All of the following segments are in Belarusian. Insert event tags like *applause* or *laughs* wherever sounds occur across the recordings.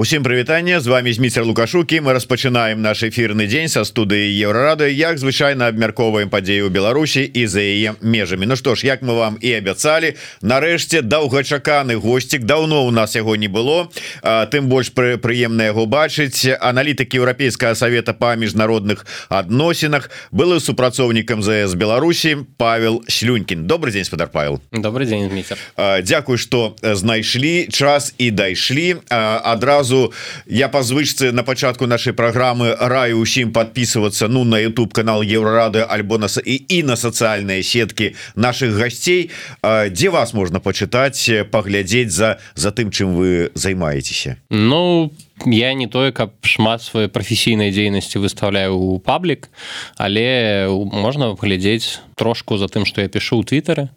Усім прывітанне з вами зміцер лукашукі мы распачынаем наш эфірны дзень са студыі еўрарады як звычайна абмяркоўваем падзею Беларусі і за яе межамі. Ну што ж як мы вам і абяцалі нарэшце доўгачаканы госцік даўно у нас яго не было. А, тым больш пры прыемна яго бачыць. Аналітык еўрапейскага савета па міжнародных адносінах былы супрацоўнікам ЗС Беларусі Павел слюнькін. Добрый день спадар Павел. Добрый день Дмитр. Дякую что знайшлі час і дайшлі. Адразу сразу я по звычцы на пачатку нашай праграмы раю усім подписываться ну на YouTube канал еврорады альбо нас і і на сацыяльныя сеткі наших гасцей. Дзе вас можна пачытаць паглядзець за за тым чым вы займаецеся? Ну я не тое каб шмат свае прафесійнай дзейнасці выставляю у паблік але можна глядзець трошку за тым что я пишу у твиттеры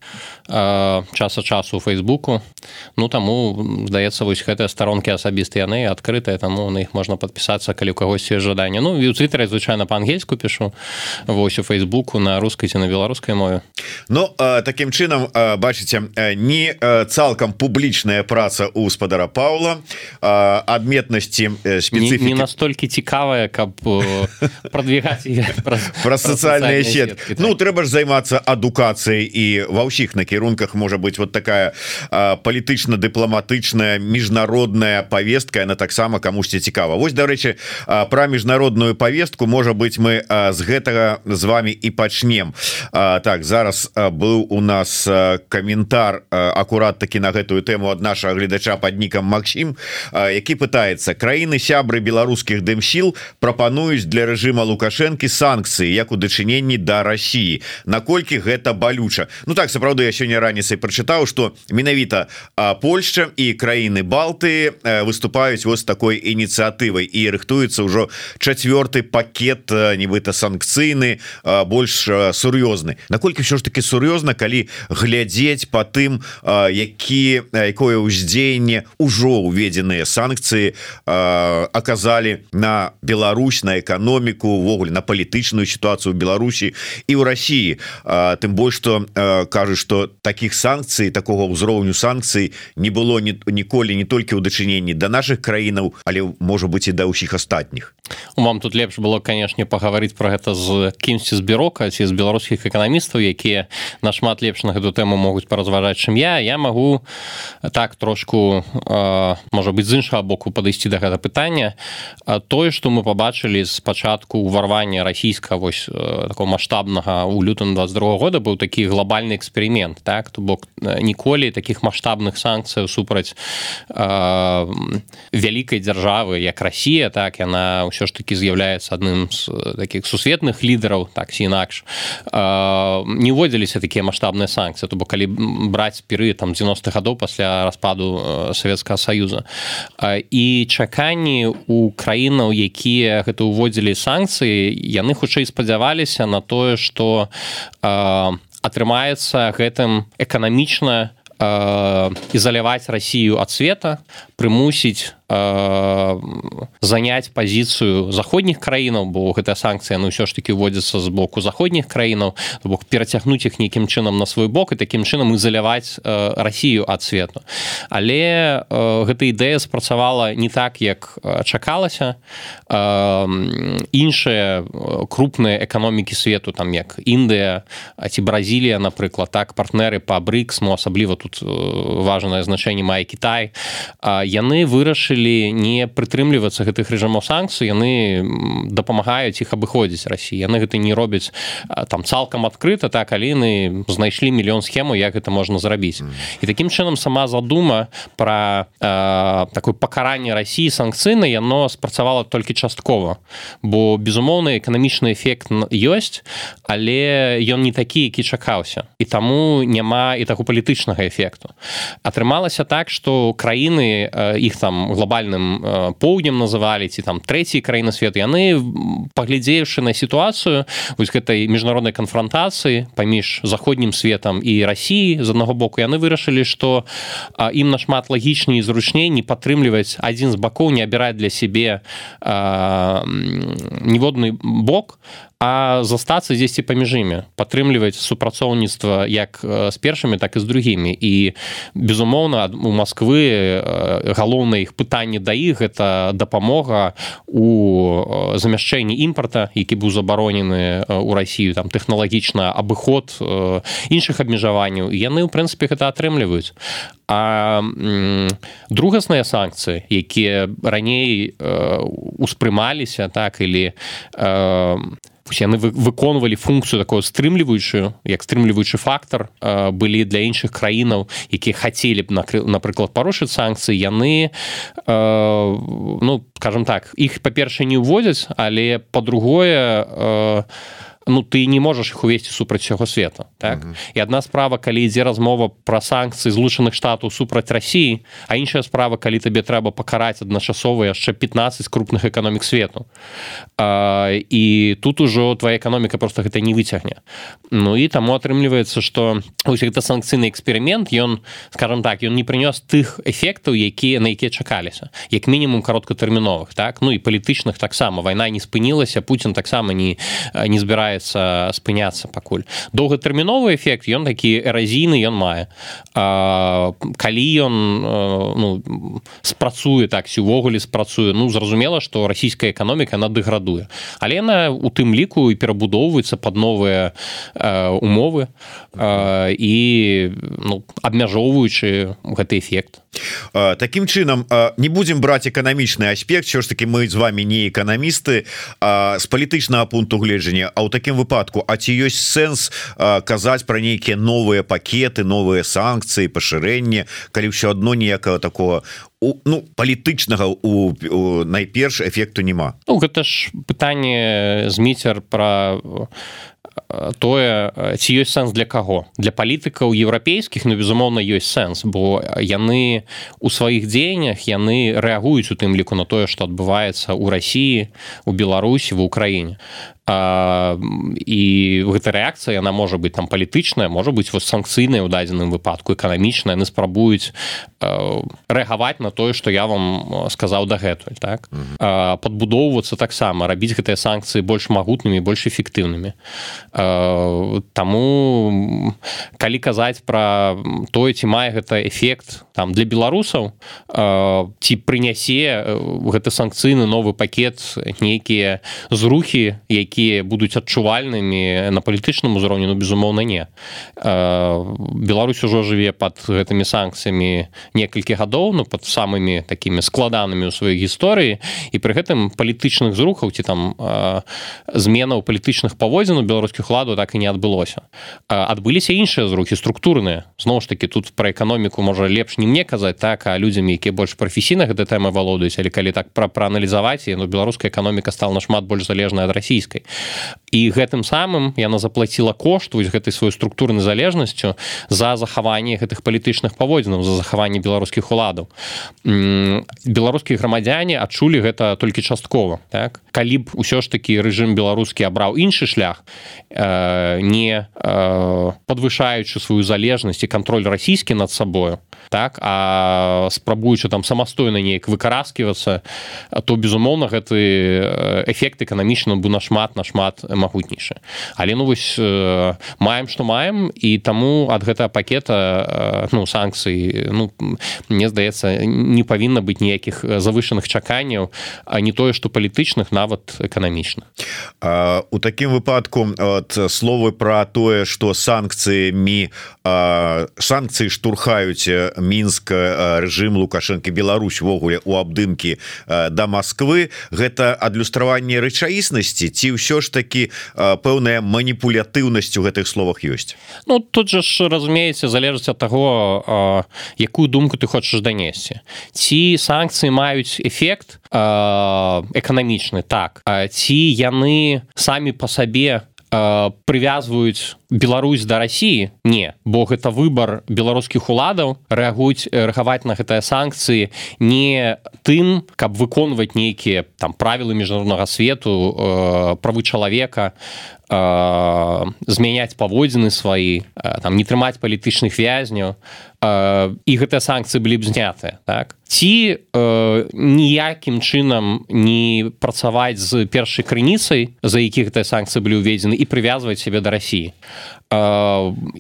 часа часу фейсбуку. Ну таму здаецца вось гэтыя старонкі асабіста яны адкрытыя таму на іх можна подпісацца калі у кагосьці жаданне. Ну і у твиттере звычайно по-ангельску пишу вось у фейсбуку на рускай ці на беларускай мове. Ну таким чынам бачыце не цалкам публічная праца у спадара Паула адметнасці специфіки... не, не настолькі цікавая каб *laughs* продвигаць про сацыяльныя сеткі Ну трэба ж займацца адукацыяй і ва ўсіх накірунках можа быть вот такая палітычна-дыпламатычная міжнародная повестка она таксама камусьці цікава. Вось дарэчы про міжнародную повестку можа быть мы з гэтага з вами і пачнем. Так зараз быў у нас каментар акурат таки на гэтую тэму ад нашага гледача под нікам Максім які пытается краіны сябры беларускіх дымсіл прапануюць для рэжыма лукашэнкі санкцыі як у дачыненні да Росіі на наколькі гэта балюча? Ну так сапраўды я сёння раніцай прачытаў что менавіта Польшча і краіны балты выступаюць вось такой ініцыятывай і рыхтуецца ўжо чацвёрты пакет нібыта санкцыйны больш сур'ёзны. Наколькі ўсё ж таки сур'ёзна калі глядзець по тым які якое ўздзеянне ўжо уведзеныя санкцыі аказалі на Беларусь на эканоміку увогуле на палітычную сітуацыю Беларусі і ў Росіі тым больш что кажуць что таких санкцый такого ўзроўню санкцый не было ні, ніколі не толькі ў дачыненні да наших краінаў але можа быть і да ўсіх астатніх вам тут лепш было канешне пагаварыць про гэта з кімсьці збірока ці з беларускіх эканамістаў якія нашмат лепш на гэту тэму могуць паразважаць чым я. Я могу так трошку можа быть з іншага боку падысці до гэта пытання тое что мы побачылі з пачатку ўварвання расійска вось такого масштабнага у лютым 22 года быў такі глобальны эксперимент так? То бок ніколі таких маштабных санкцыяў супраць э, вялікай дзяржавы як Росія так яна ўсё ж таки з'яўляецца адным з таких сусветных лідараў так ці інакш э, не ўводзіліся такія маштабныя санкцыі. То бок калі браць перы там 90-х гадоў пасля распаду Савецкага союза э, і чаканні у краінаў якія гэта ўводзілі санкцыі яны хутчэй спадзяваліся на тое что атрымаецца гэтым эканамічна ізаляваць Росію ад света прымусіць Э, занять пазіцыю заходніх краінаў бо гэтая санкцыя ну ўсё ж таки вводзіцца з боку заходніх краінаў бок перацягнуць іх нейкім чынам на свой бок і такім чынам ізаляваць э, Росію ад свету але э, гэта ідэя спрацавала не так як чакалася. Іншыя крупныя эканомікі свету там як Індыя ці Бразілія напрыклад так партнеры па брыксму асабліва тут важное значэнне мае Кітай яны вырашылі вырашылі не прытрымлівацца гэтых рэжымаў санкцый яны дапамагаюць іх абыходзіць Росіі яны гэта не робяць там цалкам адкрыта так каліны знайшлі мільён схему як гэта можна зрабіць. І такім чынам сама задума про такое пакаранне Росіі санкцыйна яно спрацавала толькі часткова. Бо безумоўны эканамічны эфект ёсць але ён не такі які чакаўся. І таму няма і таго палітычнага эфекту. Атрымалася так что краіны іх там глобальным э, поўднем называлі ці там трэцяй краіны свету яны паглядзеўшы на сітуацыю вось гэтай міжнароднай канфронтацыі паміж заходнім светом і Росіі з аднаго боку яны вырашылі што ім нашмат лагічней і зручней не падтрымліваць адзін з бакоў не абіраць для сябе ніводны бок а застацца дзесьці паміж імі падтрымліваць супрацоўніцтва як з першымі так і з другімі. І безумоўна у Масквы галоўнае іх пытанне да іх гэта дапамога у замяшчэнні імпарта які быў забаронены у Росію там тэхналагічна абыход іншых абмежаванняў. Яны ў прынцыпе гэта атрымліваюць. А другасныя санкцыі якія раней успрымаліся так или яны выконвалі функцыю такую стрымліваючую як стрымліваючы фактор былі для іншых краінаў якія хацелі б напрыклад парушыць санкцыі яны ну скажем так іх па-першае не ўводзяць але по-другое ну ты не можаш іх увесці супраць усяго света так? Uh -huh. і адна справа калі ідзе размова пра санкцыі злучаных штатаў супраць Росіі а іншая справа калі табе трэба пакараць адначасова яшчэ 15 крупных эканомік свету. А, і тут ужо твоя эканоміка просто гэта не выцягне Ну і таму атрымліваецца что ось гэта санкцыйны эксперымент ён скажем так ён не прынёс тых эфектаў якія на якія чакаліся. Як мінімум кароткатэрміновых так? Ну і палітычных таксама вайна не спынілася Путін таксама не не збірае збіраецца спыняцца пакуль. Доўгатэрміновы эфект ён такі эразійны ён мае а, калі ён ну, спрацуе так ці увогуле спрацуе ну зразумела што расійская эканоміка она дэградуе але яна у тым ліку і перабудоўваецца под новыя умовы а, і ну, абмяжоўваючы гэты эфект Такім чынам не будзем браць эканамічны аспект. Що ж таки мы з вами не эканамісты з палітычнага пункту гледжання а ў такім выпадку А ці ёсць сэнс казаць пра нейкія новыя пакеты новыя санкцыі пашырэнне калі ўсё адно ніякага такого у ну палітычнага у, у найперш эфекту няма. Ну, гэта ж пытанне зміцер про тое ці ёсць сэнс для каго? Для палітыкаў еўрапейскіх ну безумоўна ёсць сэнс бо яны у сваіх дзеяннях яны рэагуюць у тым ліку на тое што адбываецца ў рассіі у беларусі в украіне. А, і гэта рэакцыя яна можа быць там палітычная можа быць вось санкцыйная ў дадзеным выпадку эканамічная. Яны спрабуюць рэагаваць на тое што я вам сказаў дагэтуль так? Падбудоўвацца таксама рабіць гэтыя санкцыі больш магутнымі больш эфектыўнымі. Таму калі казаць пра тое ці мае гэта эфект там для беларусаў ці прынясе гэты санкцыйны новы пакет нейкія зрухі які якія будуць адчувальнымі на палітычным узроўні ну безумоўна не. Беларусь ужо жыве под гэтымі санкцыямі некалькі гадоў ну под самымі такімі складанымі ў сваёй гісторыі і пры гэтым палітычных зрухаў ці там зменаў палітычных паводзін у беларускіх ладу так і не адбылося. Адбыліся іншыя зрухі структурныя. Зноў ж таки тут пра эканоміку можа лепш не мне казаць так а людзямі якія больш прафесійна гэта тэма валодаюць але калі так пра прааналізаваць ну беларуская эканоміка стала нашмат больш залежная ад расійскай. І гэтым самым яна заплаціла кошт вось гэтай сваёй структурнай залежнасцю за захаванне гэтых палітычных паводзінаў за захаванне беларускіх уладаў беларускія грамадзяне адчулі гэта толькі часткова так? Калі б усё ж такі рэжым беларускі абраў іншы шлях э, не э, подвышаючы сваю залежнасць і кантроль расійскі над сабою так а спрабуючы там самастойна неяк выкараскивацца то безумоўна гэты э, эфект эканамічна бы нашмат нашмат магутнейшы. Але ну вось э, маем што маем і таму ад гэтага пакета э, ну санкцыі ну мне здаецца не павінна быць ніякіх завышаных чаканняў а не тое што палітычных нават эканамічна у такім выпадку от словы про тое что санкцыямі санкцыі штурхаюць мінск режим лукашенко Беларусь ввогуле у абдымкі да Москвы гэта адлюстраванне рэчаіснасці ці ўсё ж таки пэўная маніпулятыўнасць у гэтых словах ёсць? Ну тут же ж разумееце залежыць ад таго якую думку ты хочаш данесці. Ці санкцыі маюць эфект эканамічны так ці яны самі по сабе прывязваюць Беларусь да Росіі не. Бо гэта выбор беларускіх уладаў рэагуюць рэагаваць на гэтыя санкцыі не тым каб выконваць нейкія там правілы міжнароднага свету э, правы чалавека змяняць паводзіны сваі там не трымаць палітычных вязняў і гэтыя санкцыі былі б знятыя так? Ці э, ніякім чынам не працаваць з першай крыніцай за якіх гэтыя санкцыі былі ўведзены і прывязваць сябе да рассіі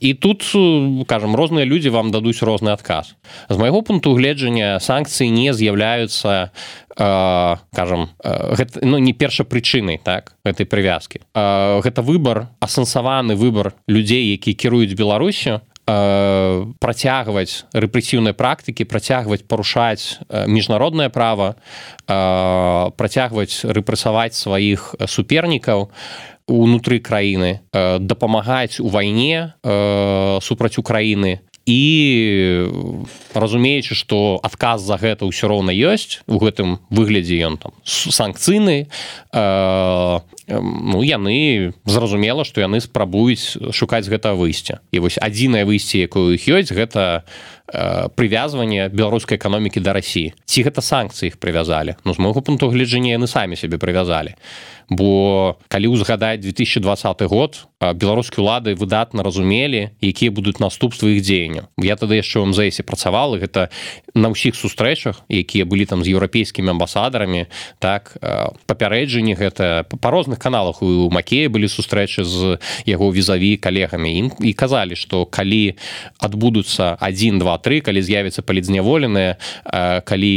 і тут кажам розныя людзі вам дадуць розны адказ. З майго пункту гледжання санкцыі не з'яўляюцца кажам гэта ну не першай прычынай так гэтай прывязкі. Гэта выбор асэнсаваны выбор людзей які кіруюць беларусю працягваць рэпрэсіўныя практыкі працягваць парушаць міжнароднае права працягваць рэпрэсаваць сваіх супернікаў унутры краіны дапамагаць у вайне супраць Украіны. І разумеючы што адказ за гэта ўсё роўна ёсць у гэтым выглядзе ён там санкцыйны э, ну яны зразумела што яны спрабуюць шукаць гэта выйсця і вось адзінае выйсце якое іх ёсць гэта э, прывязванне беларускай эканомікі да рассіі ці гэта санкцыі іх прывязалі? Ну з майго пункту гледжання яны самі сябе прывязалі бо калі ўзгадаць 2020 год беларускія ўлады выдатна разумелі якія будуць наступствы іх дзеянняў. Я тады яшчэ ў мзэсе працавал гэта на ўсіх сустрэчах якія былі там з еўрапейскімі амбасадарамі так папярэджанні гэта па розных каналах у макея былі сустрэчы з яго візаві калегамі. Ім і казалі што калі адбудуцца 123 калі з'явіцца палідзняволеныя калі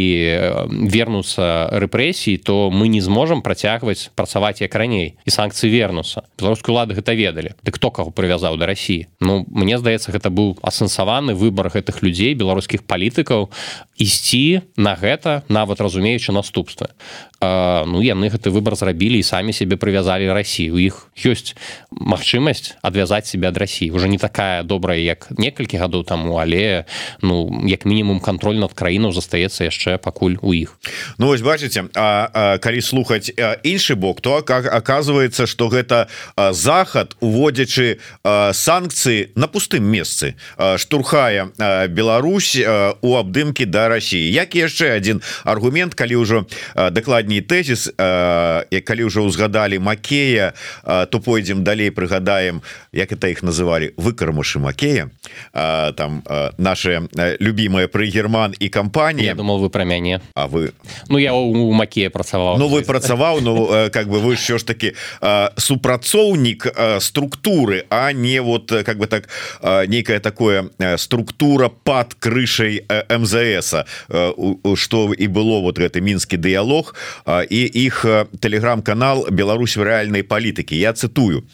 вернуцца рэпрэсіі то мы не зможам працягваць працаваць як раней і санкцыі вернуцца беларускую лады гэта веда ведалі ты хто каго прывязаў да рассіі Ну мне здаецца гэта быў асэнсаваны выбар гэтых людзей беларускіх палітыкаў ісці на гэта нават разумеючы наступствы ну яны гэты выбор зрабілі і самі сябе прывязалі рассію у іх ёсць магчымасць адвязаць себе ад рассіі уже не такая добрая як некалькі гадоў таму але ну як мінімум контроль над краінаў застаецца яшчэ пакуль у іх. Ну вось бачыце а, а калі слухаць іншы бок то как оказывается что гэта захад уводзячы санкцыі на пустым месцы штурхая Беларусь у абдымкі да Росіі. Як яшчэ один аргумент калі ўжо дакладней дакладней тэзіс як калі ўжо ўзгадалі Макея то пойдзем далей прыгадаем як это іх называлі выкармышы Макея там наши любимыя пры герман і кампанія. Думал вы пра мяне. А вы? Ну я у Макея працаваў. Ну вы працаваў Ну как бы вы що ж таки супрацоўнік структуры а не вот как бы так нейкая такое структура под крышай МЗС что і было вот гэты мінскі дыялог и их э, телеграм-канал Беларусь в реальной политике я цитую.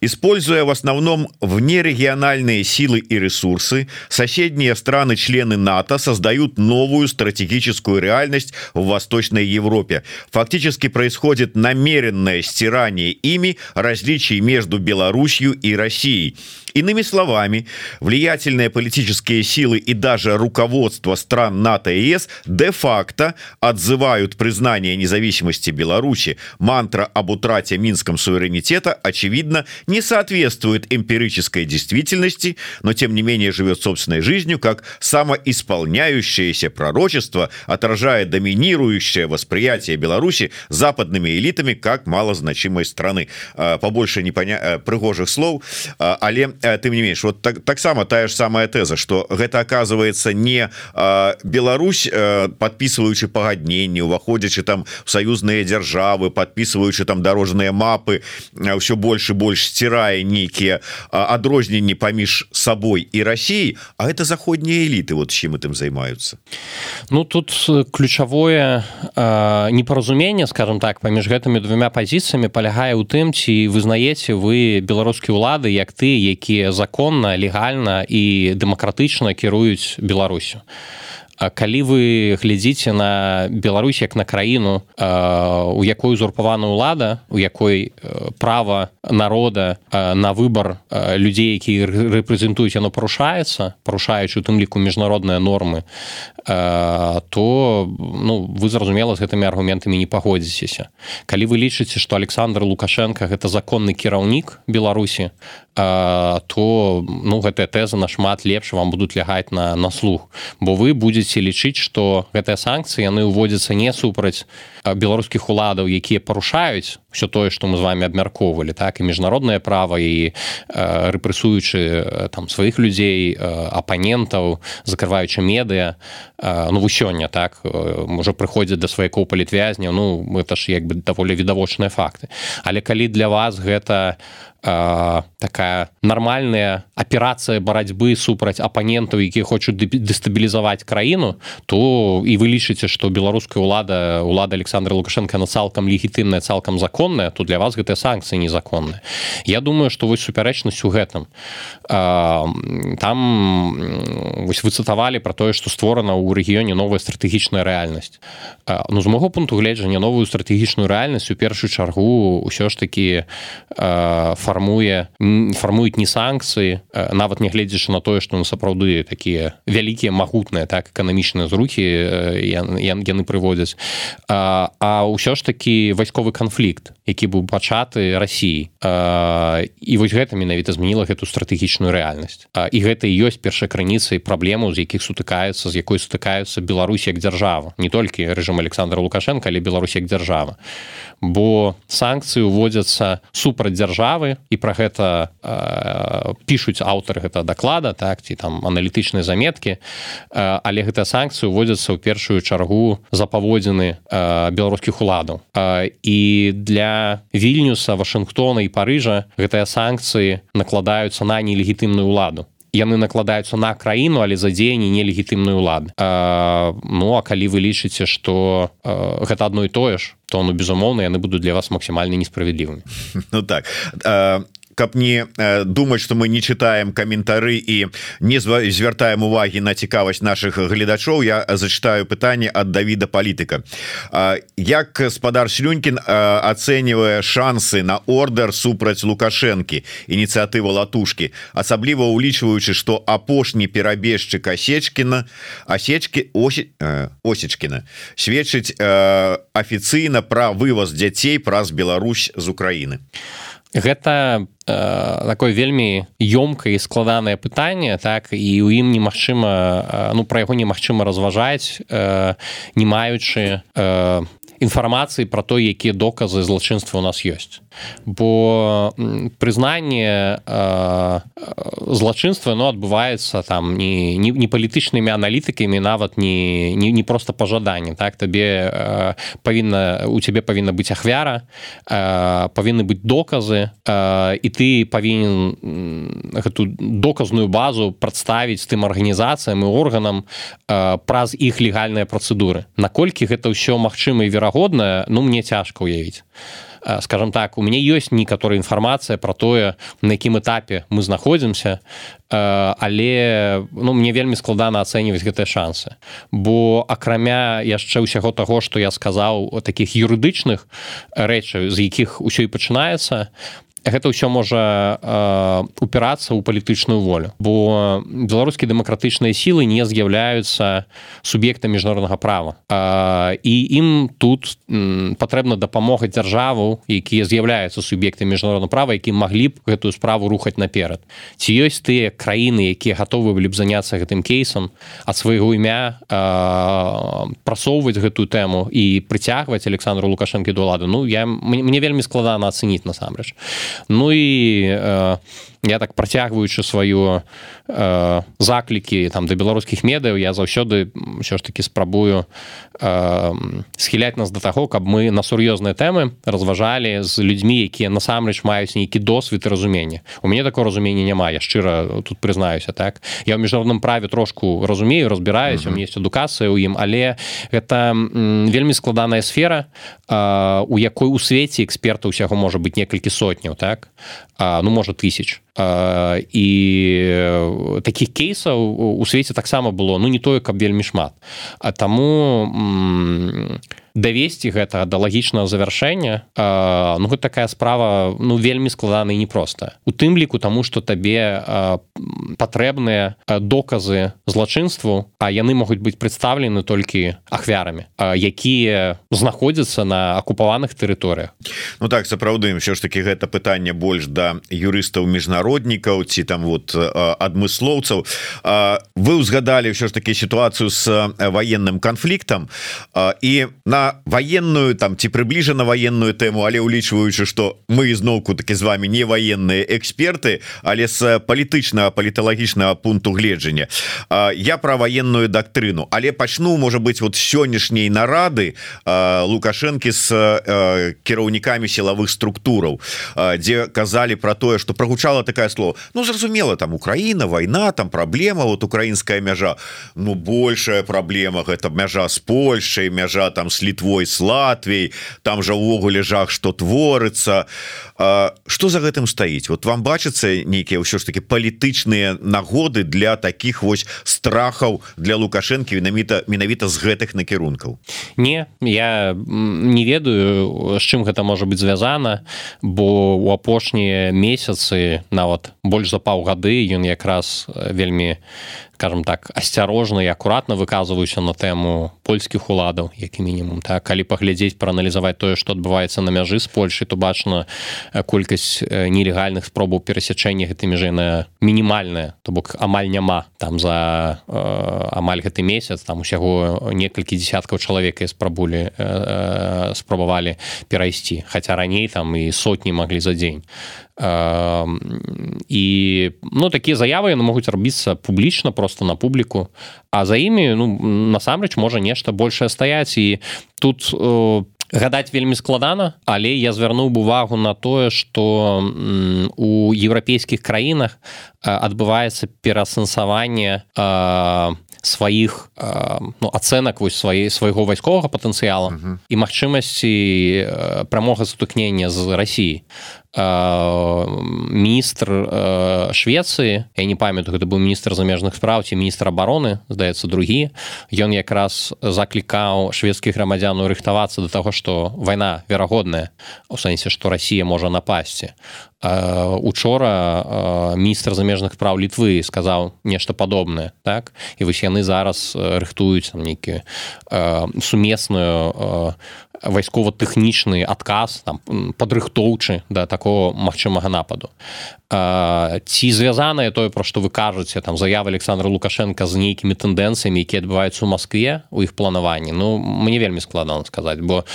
Используя в основном внерегиональные силы и ресурсы соседние страны члены НАТО создают новую стратегическую реальность в Восточной Европе. Фактически происходит намеренное стирание ими различий между Беларусью и Россией Иными словами, влиятельные политические силы и даже руководство стран НАТО и ЕС де-факто отзывают признание независимости Беларуси. Мантра об утрате Минском суверенитета, очевидно, не соответствует эмпирической действительности, но тем не менее живет собственной жизнью, как самоисполняющееся пророчество, отражая доминирующее восприятие Беларуси западными элитами как малозначимой страны. Побольше непоня... пригожих слов, але Э, ты не менш вот так таксама тая ж самая тэза что гэта оказывается не э, Беларусь э, подписываючы пагадненні уваходзячы там саюзныя дзяржавы подписываючы там дорожныя мапы ўсё больше больш сцірае нейкія адрозненні паміж сабой і Россией А это заходнія эліты вот чым этим займаются Ну тут ключавое непаразуменне скажем так паміж гэтымі двумя пазіцыямі палягае ў тым ці вызнаеце вы беларускія ўлады як ты які якія законна легальна і дэмакратычна кіруюць беларусю калі вы глядзіце на Беларусь як на краіну у якой узурпавана ўлада у якой права народа на выбор людзей які рэпрэзентуюць яно парушаецца парушаючы у тым ліку міжнародныя нормы то ну вы зразумела з гэтымі аргументамі не пагодзіцеся. Калі вы лічыце што александр лукашенко гэта законны кіраўнік беларусі то ну гэтая тэза нашмат лепш вам будуць лягаць на на слух. Бо вы будетеце лічыць што гэтыя санкцыі яны ўводзяцца не супраць беларускіх уладаў якія парушаюць все тое што мы з вами абмяркоўвалі так і міжнароднае права і рэпрэсуючы там сваіх людзей апанентаў закрываючы медыа ну вы сёння так можа прыходзяць да сваякоў палітвязняў ну это ж як бы даволі відавочныя факты. Але калі для вас гэта не такая нармальная аперацыя барацьбы супраць апанентаў якія хочуць дэстабілізаваць краіну то і вы лічыце што беларуская ўлада ўлада александра лукашенко на цалкам легітымная цалкам законная то для вас гэтыя санкцыі незаконныя Я думаю што вось супярэчнасць у гэтым там вось выцытавалі про тое што створана ў рэгіёне новая стратэгічная рэальнасць ну з маго пункту гледжання новую стратэгічную рэальнасць у першую чаргу ўсё ж такі фа фармуе фармуюць не санкцыі нават нягледзячы на тое што ну сапраўды такія вялікія магутныя так эканамічныя зрухі яны прыводзяць. А, а ўсё ж такі вайсковы канфлікт які быў пачаты рассіі і вось гэта менавіта змяніла гэту стратэгічную рэальнасць. І гэта і ёсць першай крыніцай праблему з якіх сутыкаюцца з якой сутыкаюцца Беларусь як дзяржава. Не толькі рэжым александра лукашенко але Беларусь як дзяржава. Бо санкцыі уводзяцца супраць дзяржавы і пра гэта э, пішуць аўтары гэта даклада так ці там аналітычныя заметкі. Э, але гэтыя санкцыі уводзяцца ў першую чаргу за паводзіны э, беларускіх уладаў. Э, і для вільнюса вашынгтона і парыжа гэтыя санкцыі накладаюцца на нелегітымную ўладу. Яны накладаюцца на краіну але за дзеянні нелегітымную улады ну а калі вы лічыце что гэта одно і тое ж то ну безумоўна яны будуць для вас максімальна несправядлівымі. *laughs* Ну так. А каб не э, думать что мы не читаем коментары і не звяртаем увагі на цікавасць наших гледачоў я зачитаю пытанне от Давіда палітыка. Як спадар слюнькин оценивая шансы на ордер супраць лукашэнкі ініцыятыва латушки асабліва улічваючы что апошні перабежчык асечкіна асечки оси осечкіна сведчыць афіцыйна пра вывоз дзяцей праз Беларусь з Украины гэта э, такое вельмі ёмкае складанае пытанне так і ў ім немагчыма э, ну пра яго немагчыма разважаць э, не маючы э, інфармацыі про то якія доказы злачынства у нас ёсць бо прызнанне э, злачынства но адбываецца там не не, палітычнымі аналітыкамі нават не не, не просто пажаданне так? Табе э, павінна у цябе павінна быць ахвяра э, павінны быць доказы э, і ты павінен гэту доказную базу прадставіць тым арганізацыям і органам э, праз іх легальныя працэдуры наколькі гэта ўсё магчыма і верагодна ну мне цяжка уявіць скажем так у мяне ёсць некаторая інфармацыя про тое на якім этапе мы знаходзімся але ну мне вельмі складана ацэньваць гэтыя шансы. Бо акрамя яшчэ ўсяго таго што я сказаў таких юрыдычных рэчаў з якіх усё і пачынаецца гэта ўсё можа э, упірацца ў палітычную волю. Бо беларускія дэмакратычныя сілы не з'яўляюцца суб'екта міжнароднага права. Э, і ім тут патрэбна дапамога дзяржаву якія з'яўляюцца суб'екты міжнародна права які маглі б гэтую справу рухаць наперад. Ці ёсць тыя краіны якія гатовы былі б заняцца гэтым кейсам ад свайго імя э, прасоўваць гэтую тэму і прыцягваць александру лукашэнкі до ладу ну я мне вельмі складана ацэніць насамрэч Ну і я так працягваючы сваю э, заклікі там да беларускіх медыяў я заўсёды ўсё ж таки спрабую э, схіляць нас да таго каб мы на сур'ёзныя тэмы разважалі з людзьмі якія насамрэч маюць нейкі досвід і разуменне у мяне такое разумення няма я шчыра тут прызнаюся так? Я ў міжнародным праве трошку разумею разбіраюсь у есть адукацыя ў ім але гэта вельмі складаная сфера у якой у свеце эксперта ўсяго можа быць некалькі сотняў так? Ну можа тысяч і таких кейсаў у свеце таксама было ну не тое каб вельмі шмат а таму давесці гэта да лагічнага завяршэння ну гэта такая справа ну вельмі складана і непроста. У тым ліку таму што табе патрэбныя доказы злачынству а яны могуць быць прадстаўлены толькі ахвярамі якія знаходзяцца на акупаваных тэрыторыях. Ну так сапраўды все ж таки гэта пытанне больш да юрыстаў міжнароднікаў ці там вот адмыслоўцаў. Вы узгадалі ўсё ж таки сітуацыю с военным канфліктам і на военную там ці прыбліжана военную тэму але улічваючы что мы ізноўку таки з вами не военные эксперты але с палітычнага паліталагічнага пункту гледжання. Я про военную дактрыну але пачну можа быть вот сённяшняй нарады лукашэнкі с кіраўнікамі сілавых структураў дзе казалі про тое что прогучала такая слово. Ну зразумела там Украина война там праблема вот украинская мяжа. Ну большая праблема гэта мяжа с Польшай мяжа там с літвой с Латвій там жа увогуле жах что творыцца что за гэтым стаіць? Вот вам бачыцца нейкія ўсё ж таки палітычныя нагоды для таких вось страхаў для лукашэнкі менавіта менавіта з гэтых накірункаў? Не я не ведаю з чым гэта можа быть звязана бо у апошнія месяцы нават больш за паўгады ён якраз вельмі скажем так асцярожна і акуратна выказваюся на тэму польскіх уладаў які мінімум так калі паглядзець прааналізаваць тое што адбываецца на мяжы з Польшай то бачна колькасць нелегальных спробаў перасячэння гэтай мяжы на мінімальная то бок амаль няма. Там за э, амаль гэты месяц там усяго некалькі десяткаў чалавек спрабулі э, э, спрабавалі перайсці. Хаця раней там і сотні маглі за дзень і ну такія заявы яны могуць рабіцца публічна просто на публіку. А за імі ну насамрэч можа нешта большее стаяць і тут у гадаць вельмі складана але я звярнуў увагу на тое что у еўрапейскіх краінах адбываецца пераасэнсаванне сваіх ну, ацэнак вось свае свайго вайсковага патэнцыяла uh -huh. і магчымасці прамога сутыкнення з Росіі міністр Швецыі я не памятаю гэта быў міністр замежных спраў ці міністр обороны здаецца другі ён якраз заклікаў шведскіх грамадзяну рыхтавацца до таго што вайна верагодная у сэнсе што Росія можа напасці. Учора міністр замежных праў літвы сказаў нешта падобнае так? І вось яны зараз рыхтуюць нейкі сумесную вайскова-тэхнічны адказ там падрыхтоўчы да такого магчымага нападу. Ці звязанае тое пра што вы кажаце там заявы александра лукашенко з нейкімі тэндэнцыямі які адбываюцца ў Маскве у іх планаванні Ну мне вельмі складана сказаць бо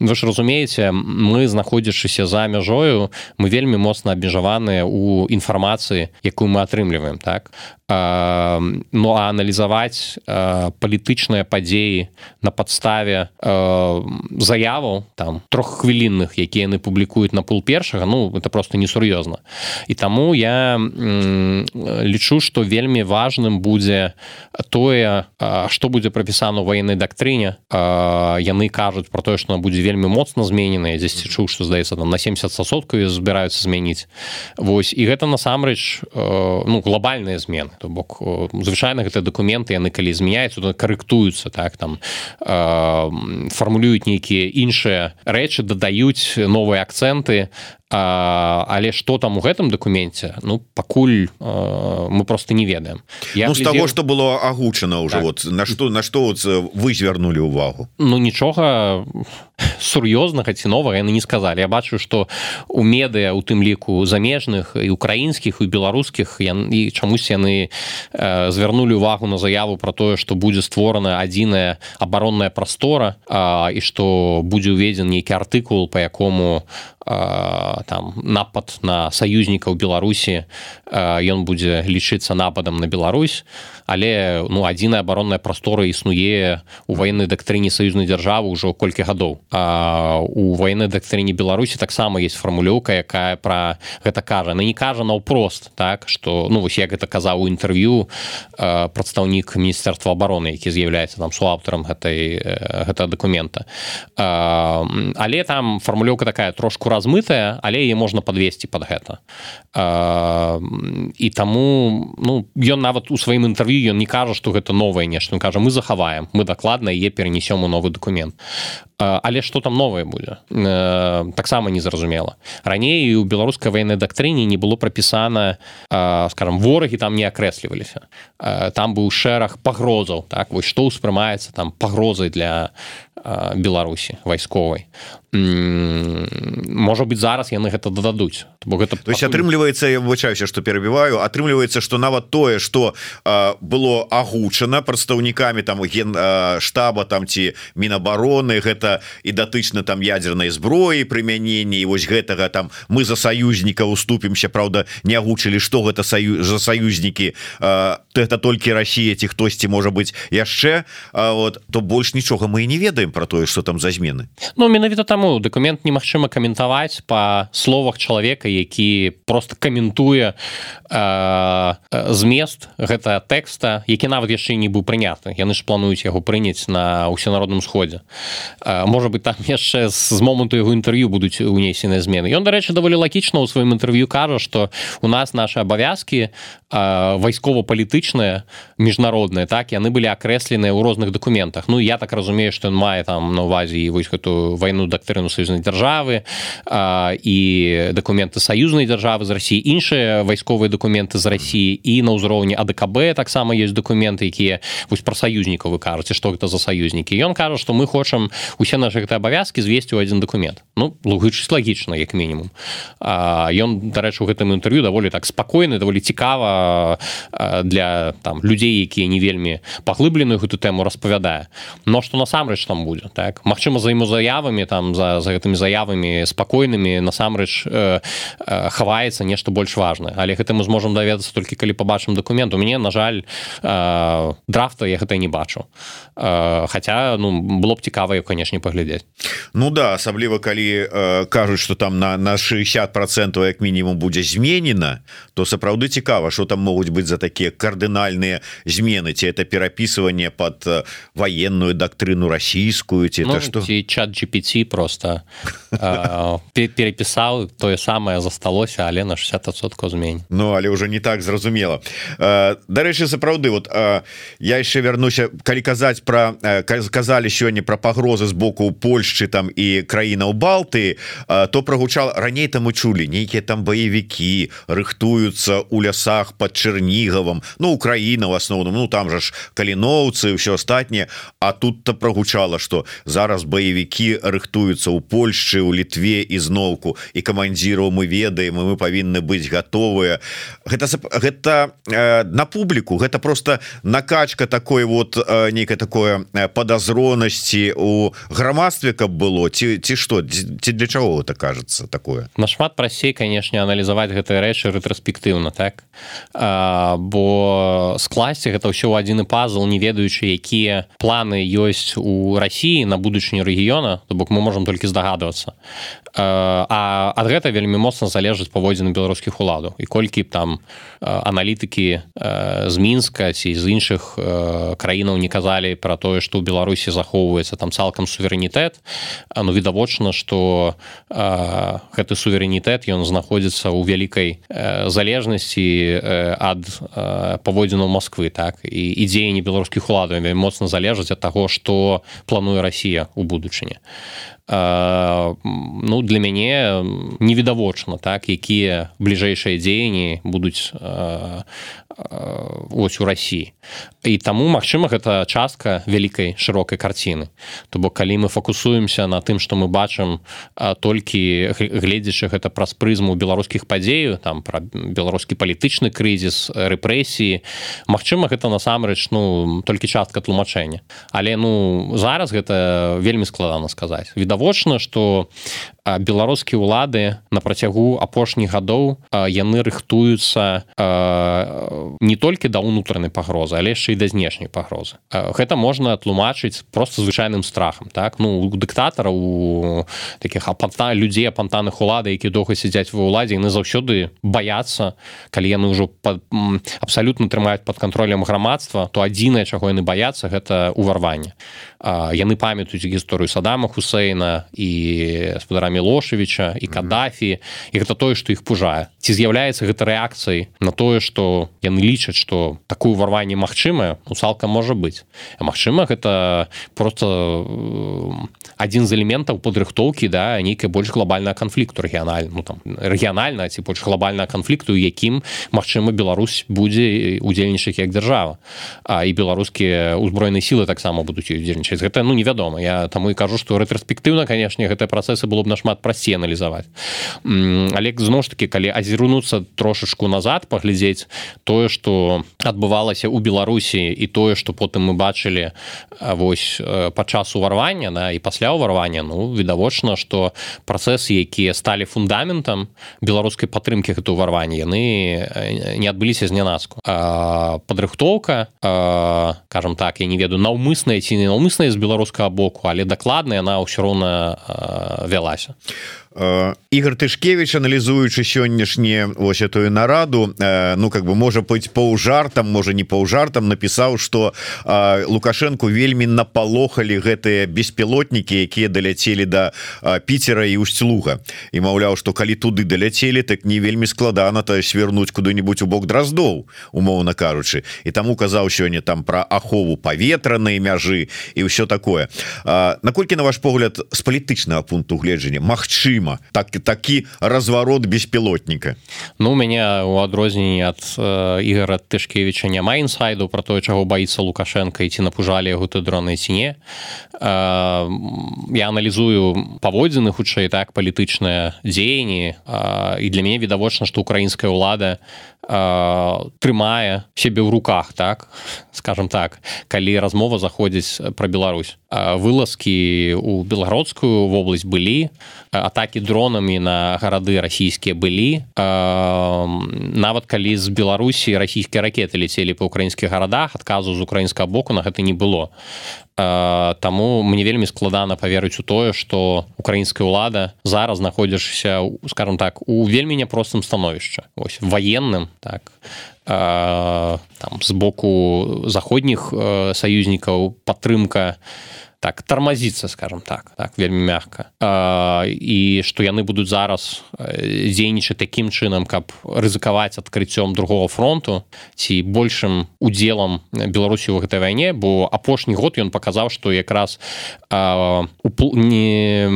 вы ж разумееце мы знаходзячыся за мяжою мы вельмі моцна абмежаваныя у інфармацыі якую мы атрымліваем так? Ну а аналізаваць палітычныя падзеі на падставе заяваў там троххвілінных якія яны публікуюць на пул першага ну это просто несур'ёзна. І таму я лічу што вельмі важным будзе тое што будзе прапісана ў ваеннай дактрыне. Яны кажуць про тое што будзе вельмі моцна змененая дзесьці чуў што здаецца там на 70соткаю збіраюцца змяніць Вось і гэта насамрэч ну глобальныя змены. То бок звычайна гэта дакументы яны калі змяняюцца карэктуюцца так там фармулююць нейкія іншыя рэчы дадаюць новыя акцэнты А, але что там у гэтым докуменце ну пакуль э, мы просто не ведаем. Я ну, глядзел... того что было агучано уже так. вот на что на что вот вы звярнули увагу ну нічога сур'ёзнага ці нова яны не сказали я бачу что у медыа у тым ліку замежных і украінскіх і беларускіх ян і чамусь яны звярнули увагу на заяву про тое что будзе створана адзіная абаронная прастора э, і что будзе уведзен нейкі артыкул по якому там напад на саюзнікаў беларусі ён будзе лічыцца нападам на Беларусь але ну адзіная абаронная прастора існуе у военной дактрыне саюзнай дзяржавы ўжо колькі гадоў. А у военной дактрыне беларусі таксама есть фармулёўка якая про гэта кажа. На не кажа наўпрост так что ну вось як гэта казаў у інтэрв'ю прадстаўнік міністэрства обороны які з'яўляецца там суаўтарам гэтай гэта документа але там фармулёўка такая трошку размытая але яе можна подвесці под гэта. І таму ну ён нават у сваім інтэрв'ю ён не кажа что гэта новое нешта. Кажа мы захаваем мы дакладна е перенесём у новы документ але что там новое будзе? Таксама незразумела. Раней у беларускай военной дактрыне не было прапісана скажем ворагі там не акрэсліваліся. Там быў шэраг пагрозаў так вось што ўспрымаецца там пагрозай для беларусі вайсковай. Можа быть зараз яны гэта дададуць бо гэта то есть атрымліваецца я вывучаюся что перабіваю атрымліваецца что нават тое что было агучана прадстаўнікамі там ген штаба там ці мінабароны гэта і датычна там ядерной зброі прымянення і вось гэтага там мы за саюзніка уступімся Праўда не агучылі что гэта саю за саюзнікі это толькі Росія ці хтосьці можа быть яшчэ вот то больш нічога мы і не ведаем про тое что там за змены Ну менавіта таму документ немагчыма каментаваць по словах чалавека які просто каментуе э, змест гэта тэкста які нават яшчэ не быў прыняты. Яны ж плануюць яго прыняць на ўсенародным сходзе. Э, можа быть там яшчэ з моманту яго інтэрв'ю будуць унесеныя змены. Ён дарэчы даволі лагічна ў сваім інтэрв'ю кажа что у нас наши абавязки вайскова-палітычныя міжнародныя так яны былі акрэсленыя ў розных дакументах. Ну я так разумею что ён мае там на увазе вось гэтую вайну дактырыну саюзнай дзяржавы і дакументы саюзнай дзяржавы з Росіі іншыя вайсковыя дакументы з Росіі і на ўзроўні АДКБ таксама есть документы якія вось пра саюзнікаў вы кажаце што гэта за саюзнікі. Ён кажа што мы хочам усе нашы гэты абавязкі звесці ў адзін дакумент. Ну лугычыць лагічна як мінімум. Ён дарэчы у гэтым інтэрв'ю даволі так спакойны даволі цікава для там людзей якія не вельмі паглыбленую гэту тэму распавядае. Но что насамрэч там будзе так? Мачыма за ему заявамі там за за гэтымі заявамі спакойнымі насамрэч э, э, хаваецца нешта больш важное. Але гэта мы зможам даведацца толькі калі побачым документ. У мяне на жаль э, драфта я гэта не бачу. Э, хотя ну было б цікава канешне паглядзець. Ну да асабліва калі э, кажуць что там на на 60 процентов як мінімум будзе зменена то сапраўды цікава что там могуць быть за такія кардынальныя змены ці это перапісыванне под э, военную дактрыну расійскую ну, это что? чат GPT просто э, перепісаў тое самае засталося але на 60сотку змень Ну але уже не так зразумела. Э, дарэчы сапраўды вот я яшчэ вярнуся калі казаць про сказали сёння про пагрозы з боку Польшчы там і краіна ў балты то прогучал раней там мы чулі нейкія там баевікі рыхтуюцца у лясах под чэрнігавым Ну Украіна в асноўным Ну там жа ж каліноўцы все астатніе А тут-то прогучала что зараз баевікі рыхтуюцца ў Польшчы у літве ізноўку і камандзіраў мы ведаем мы павінны быць готовыя гэта гэта э, на публіку гэта просто накачка такой вот э, нейкае такое подазронасці у грамадстве каб было ці ці что ці для чаго это кажется такое? Нашмат прасцей канешне аналізаваць гэтыя рэчы рэтраспектыўна так? А, бо скласці гэта ўсё адзіны пазл не ведаючы якія планы ёсць у Росіі на будучыню рэгіёна то бок мы можемм толькі здагадвацца а ад гэта вельмі моцна залежыць паводзіны беларускіх уладаў і колькі б там аналітыкі з мінска ці з іншых краінаў не казалі пра тое што ў беларусі захоўваецца там цалкам суверэнітэт ну відавочна што гэты суверэнітэт ён знаходзіцца ў вялікай залежнасці ад паводзінаў Москвы так? І ідзеянні беларускіх уладаў моцна залежаць ад таго што плануе Росія у будучыні. Ну для мяне невідавочна так якія бліжэйшыя дзеянні будуць ось у Росіі і таму Мачыма гэта частка вялікай шырокай карціны то бок калі мы фокусуемся на тым што мы бачым толькі гледзячы гэта праз прызму беларускіх падзею там пра беларускі палітычны крызіс рэпрэсіі Мачыма гэта насамрэч ну толькі частка тлумачэння. Але ну зараз гэта вельмі складана сказаць. Відавочна што беларускія ўлады на працягу апошніх гадоў яны рыхтуюцца не толькі да ўнутранай пагрозы але яшчэ і да знешняй пагрозы. Гэта можна тлумачыць просто звычайным страхам так? Ну у дыктатара у таких апанта людзей апантаных улады які доўга сядзяць ва ўладзе яны заўсёды баяцца калі яны ўжо абсалютна трымаюць под кантролем грамадства то адзінае чаго яны баяцца гэта ўварванне. Яны памятаюць гісторыю садама хусейна і спадарамі мілошевича і кадафі і гэта тое что іх пужае ці з'яўляецца гэта рэакцыяй на тое что яны лічаць что такую варванне магчымая у цалкам можа быть. Мачыма гэта просто адзін з элементаў падрыхтоўкі да нейкая больш глобальная канфлікту рэгіянальна ну, там рэгіянальна ці больш глобальная канфлікту якім Мачыма Беларусь будзе удзельнічаць як дзяржава А і беларускія ўзброеныя сілы таксама будуць удзельнічаць гэта ну невядома я таму і кажу што рэтраспектыўна канешне гэтыя працэсы было б нашмат прасцей аналізаваць Олег зноў ж таки калі азірунуцца трошачку назад паглядзець тое што адбывалася ў беларусі і тое што потым мы бачылі вось па часу варвання на і пасля ўварвання ну відавочна што працэсы якія сталі фундаментам беларускай падтрымкі гэту ўварвання яны не адбыліся з нянаску падрыхтоўка кажам так я не ведаю наўмысная ці не наўмысная з беларускага боку але дакладна яна ўсё роўна вялася ça. Ігор тышкевич аналізуючы сённяшні вось этую нараду ну как бы можа быть паўжартам можа не паўжартам напісаў что лукашенко вельмі напалохалі гэтыя беспілотнікі якія даляцелі до да піцера і устьлуга і маўляў что калі туды даляцелі так не вельмі складана то свернуть куды-нибудь у бок дроздоў умоўна кажучы. І таму казаў сёння там про ахову паветранай мяжы і ўсё такое. Наколькі на ваш погляд з палітычнага пункту гледжання Мачым магчыма так такі разварот беспілотніка Ну у мяне у адрозненні ад э, ігора тышкевича няма інсайду про тое чаго баіцца лукашенко і ці напужалі яго ты дроны ці не э, я аналізую паводзіны хутчэй так палітычныя дзеянні э, і для мяне відавочна што украінская ўлада трымае сябе ў руках так скажем так калі размова заходзіць пра Беларусь. Вылазкі у белародскую вобласць былі атакі дронамі на гарады расійскія былі. Нават калі з беларусі расійскія ракеты ляцелі па украінскіх гарадах адказу з украінскага боку на гэта не было. Таму мне вельмі складана паверыць у тое што украінская ўлада зараз знаходзішся скажем так у вельмі няпростым становішча ось ваенным так. Там з боку заходніх саюзнікаў падтрымка так тармазіцца скажем так так вельмі мягка і што яны будуць зараз дзейнічаць такім чынам каб рызыкаваць адкрыццём другого фронту ці большым удзелам беларусі ў гэтай вайне бо апошні год ён паказаў што якраз не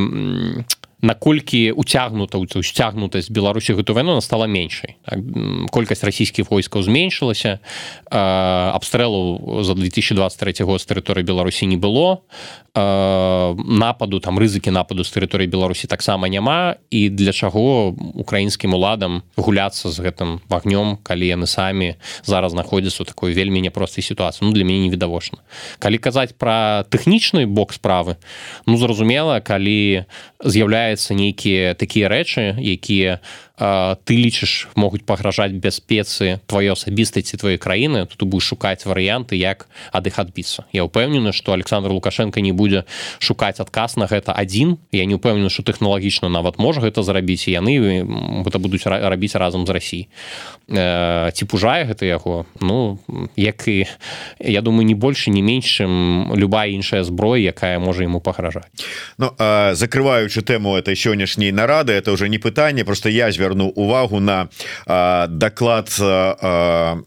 наколькі уцягнута сцягнутасць беларусі гэту вайну стала меншай. Так, колькасць расійскіх войскаў зменшылася. Абстрэлу за 2023 год з тэрыторыі беларусі не было. Нападу там рызыкі нападу з тэрыторыі беларусі таксама няма. І для чаго украінскім уладам гуляцца з гэтым вагнём калі яны самі зараз знаходзяцца у такой вельмі няпростай сітуацыі? Ну для мяне невідавочна. Калі казаць пра тэхнічны бок справы ну зразумела калі з'яўляецца нейкія такія рэчы якія ты лічыш могуць пагражаць бяспецы твоё асабістасці твоей краіны тут будешь шукаць варыянты як ад іх адбіцца я ўпэўнены что александр лукашенко не будзе шукаць адказ на гэта адзін я не ўпэўнены что тэхналагічна нават можа гэта зрабіць яны гэта будуць рабіць разам з Росій ці пужае гэта яго ну як і я думаю не больше не меншым любая іншая зброя якая можа ему пагражаць Ну закрываючы тэму этой сённяшняй нарады это уже не пытанне просто я звер звярну увагу на даклад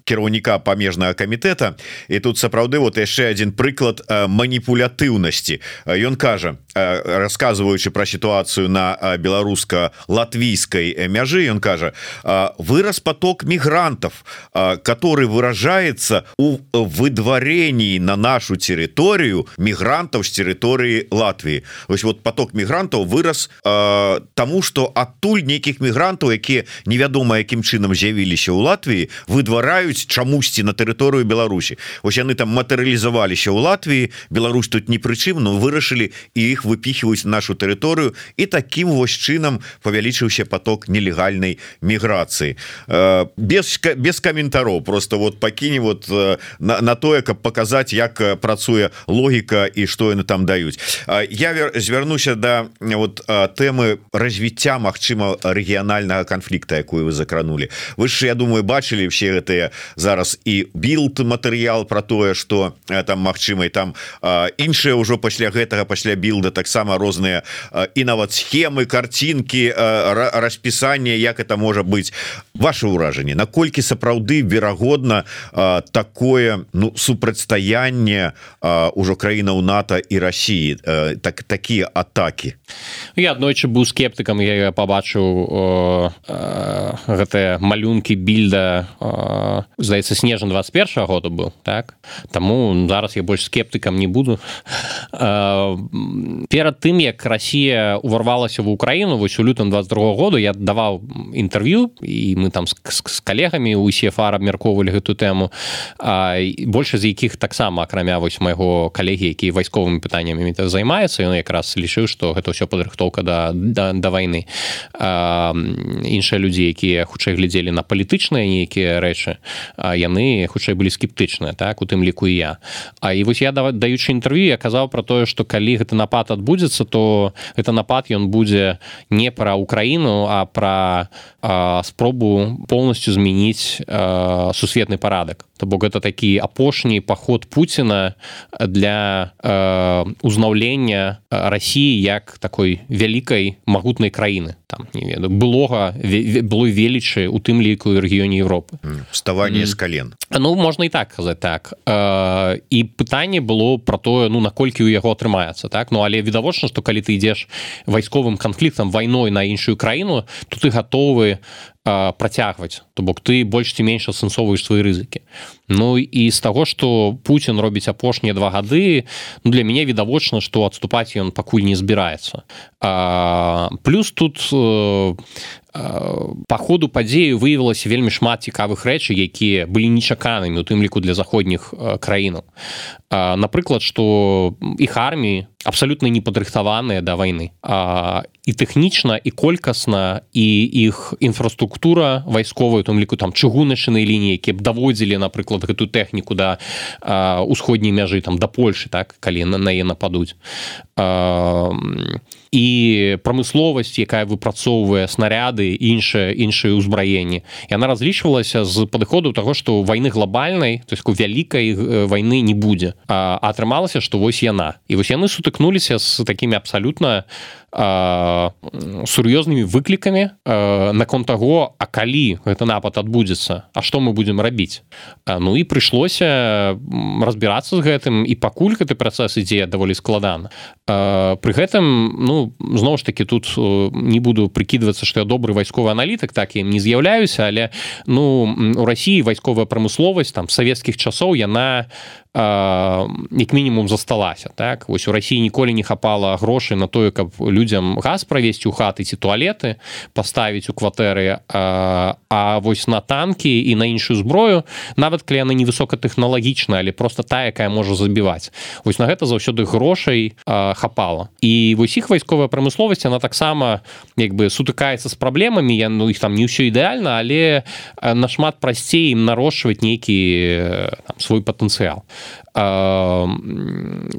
кіраўніка памежнага камітэта і тут сапраўды вот яшчэ один прыклад маніпулятыўнасці ён кажа рассказываючы про сітуацыю на беларуска-латвійской мяжы ён кажа вырос поток мигрантов который выражается у выдварении на нашу территорию мигрантов с территории Латвии ось вот поток мигрантов вырос тому что адтуль нейкіх мигрантов якія невядома якім чынам з'явіліся у Латвіі выдвараюць чамусьці на тэрыторыю Беларусі. Ось яны там матэрыялізаваліся ў Латвіі Беларусь тут не прычым но вырашылі і іх выпіхваюць нашу тэрыторыю і таким вось чынам павялічыўся поток нелегальнай міграцыі. Э, без без каментароў просто вот пакіне вот э, на, на тое каб показаць як э, працуе логіка і што яны там даюць. Я звярнуся да вот тэмы развіцця Мачыма рэгіянальнага канфлікта якую вы закранули вы ж я думаю бачылі все гэтыя зараз і билд матэрыял про тое что там Мачыма там іншыя ўжо пасля гэтага пасля билда таксама розныя і нават схемы картинки распісання як это можа быть. Ваше ўражанне наколькі сапраўды верагодна такое ну супрацьстаянне ўжо краіна у НАТО і России так такія атаки я аднойчы быў скептыкам я побачыў гэтыя малюнкі більда здаецца снежан 21 -го года был так? Таму зараз я больш скептыкам не буду перад тым як Россия уварвалася в Украіну вось у лютым 22 году я даваў інтэрв'ю і мы там з, з калегамі усе фар абмяркоўвалі гэту тэму больше з якіх таксама акрамя вось майго калегі які вайсковымі пытаннямі займаецца ён якраз лічыў что гэта ўсё падрыхтоўка да да, да войны іншыя людзі якія хутчэй глядзелі на палітычныя нейкія рэчы яны хутчэй былі скептычныя так у тым ліку я. А і вось я даючы інтэрв'ю я казаў про тое что калі гэты напад адбудзецца то это напад ён будзе не пра Украіну а пра спробу полностью змяніць сусветны парадак то бок гэта такі апошні паход Пуціна для э, узнаўлення Росіі як такой вялікай магутнай краіны там не ведаю былога было велічы у тым ліку рэгіёне Европы. Вставанне з кален. Ну можна і так казаць так. Э, і пытанне было про тое ну наколькі ў яго атрымаецца так? Ну але відавочна што калі ты ідзеш вайсковым канфліктам вайной на іншую краіну то ты гатовы працягваць. То бок ты больш ці менш асэнсоўваеш свае рызыкі Ну і з таго што Пуін робіць апошнія два гады ну, для мяне відавочна што адступаць ён пакуль не збіраецца. Плюс тут э, по ходу падзею выявілася вельмі шмат цікавых рэчай якія былі нечаканымі у тым ліку для заходніх краінаў. Напрыклад что іх арміі абсолютно не падрыхтаваныя да войны і тэхнічна і колькасна і іх інфраструктура вайсковая там ліку там чыгуначнай лініі які б даводзілі напрыклад гэтую тэхніку да усходняй мяжы там да Польшы так калі на нае нападуць і прамысловасць якая выпрацоўвае снаряды іншыя іншыя ўзбраенні яна разлічвалася з падыходу таго што вайны глобальнай то есть у вялікай вайны не будзе. Атрымалася што вось яна. І вось яны сутыкнуліся з такімі абсалютна сур'ёзнымі выклікамі наконт таго а калі гэта напад адбудзецца А што мы будзем рабіць? Ну і прыйшлося разбірацца з гэтым і пакуль гэты працэс ідзе даволі складана. Пры гэтым ну зноў ж таки тут не буду прыкідвацца што я добры вайсковы аналітык так ім не з'яўляюся але ну у Росіі вайсковая прамысловасць там савецкіх часоў яна як мінімум засталася так? Вось у Росіі ніколі не хапала грошай на тое каб людзям газ правесці ў хаты ці туалеты паставіць у кватэры а, а вось на танкі і на іншую зброю нават калі яны невысокатэхналагічна але просто та якая можа забіваць. Вось на гэта заўсёды грошай хапала. І вось іх вайсковая прамысловасць она таксама як бы сутыкаецца з праблемамі я ну іх там не ўсё ідэальна але нашмат прасцей ім нарошчваць нейкі свой патэнцыял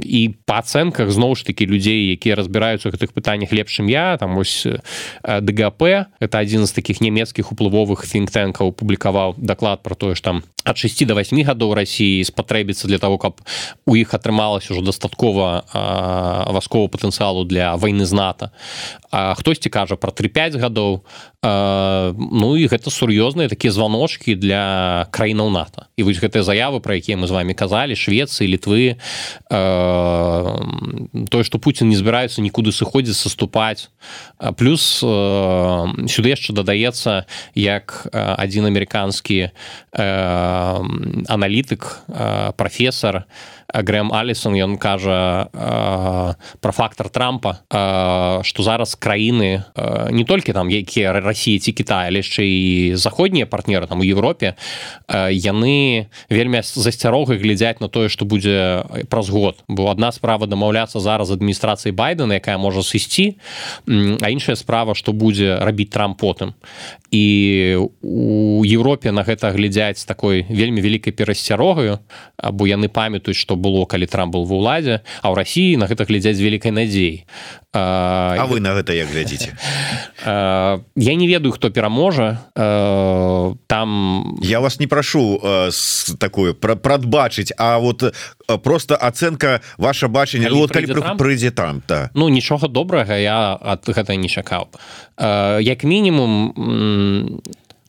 і па ацэнках зноў ж такі людзей якія разбіраюцца ў гэтых пытаннях лепшым я там ось дгп это адзін з такіх нямецкіх уплывовых фінктэнкаў публікаваў даклад про тое ж там ад 6 до 8 гадоў Росіі спатрэбіцца для того каб у іх атрымалася ўжо дастаткова васкового патэнцыялу для войны з нато. Хтосьці кажа про 3-5 гадоў ну і гэта сур'ёзныя такія званочки для краінаў нато. І вось гэтыя заявы про якія мы з вами казалі швецы літвы тое что Путін не збіраецца нікуды сыходзіць саступаць. Плюс сюды яшчэ дадаецца як адзін амерыканскі аналітык прафесор грэм алисон ён кажа про фактор трампа что зараз краіны не толькі там якія Росіі ці Китая яшчэ і заходнія партнеры там у Европе яны вельмі засцярогай глядзяць на тое что будзе праз год. Бо одна справа дамаўляцца зараз адміністрацыі байдена якая можа сысці а іншая справа что будзе рабіць трамп потым і у Еўропе на гэта глядзяць такой вельмі вялікай перасцярогаю або яны памятаюць што было калі трамп был ва ўладзе а ў рассіі на гэта глядзяць вялікай надзей А, а вы на гэта як глядзіце? *laughs* Я не ведаю хто пераможа там я вас не прашу такую прадбачыць А вот просто ацэнка ваша бачанне. Ну, вот, прыйдзе там да. ну нічога добрага я ад гэта не чакаў як мінімум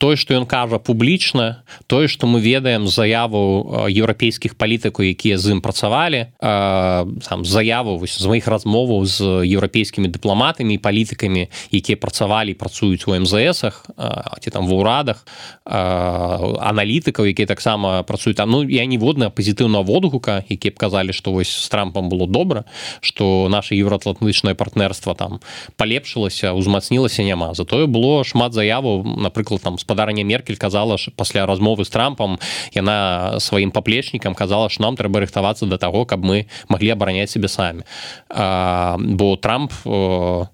тое што ён кажа публічна тое што мы ведаем заяву еўрапейскіх палітыкаў якія з ім працавалі сам заяву вось з маіх размоваў з еўрапейскімі дыпламатамі і палітыкамі якія працавалі працуюць у мзсах ці там ва ўрадах аналітыкаў якія таксама працуюць там. Ну я ніводная пазітыўна водгука які б казалі што вось з трампам было добра што наше еўраатлантычнае партнерства там палепшылася узмацнілася няма. Затое было шмат заяву напрыклад там з гаспадарня меркель казала ж пасля размовы з трампам яна сваім паплечнікам казала ж нам трэба рыхтавацца до таго каб мы маглі абараняць себе самі а, бо трамп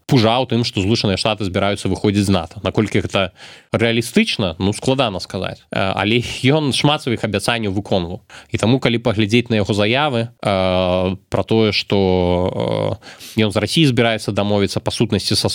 пужаў тым што злучаныя штаты збіраюцца выходзіць з нато. Наколькі гэта рэалістычна ну складана сказаць. Але ён шмат сваіх абяцанняў выконваў. І таму калі паглядзець на яго заявы про тое что ён з Росіі збіраецца дамовіцца па сутнасці са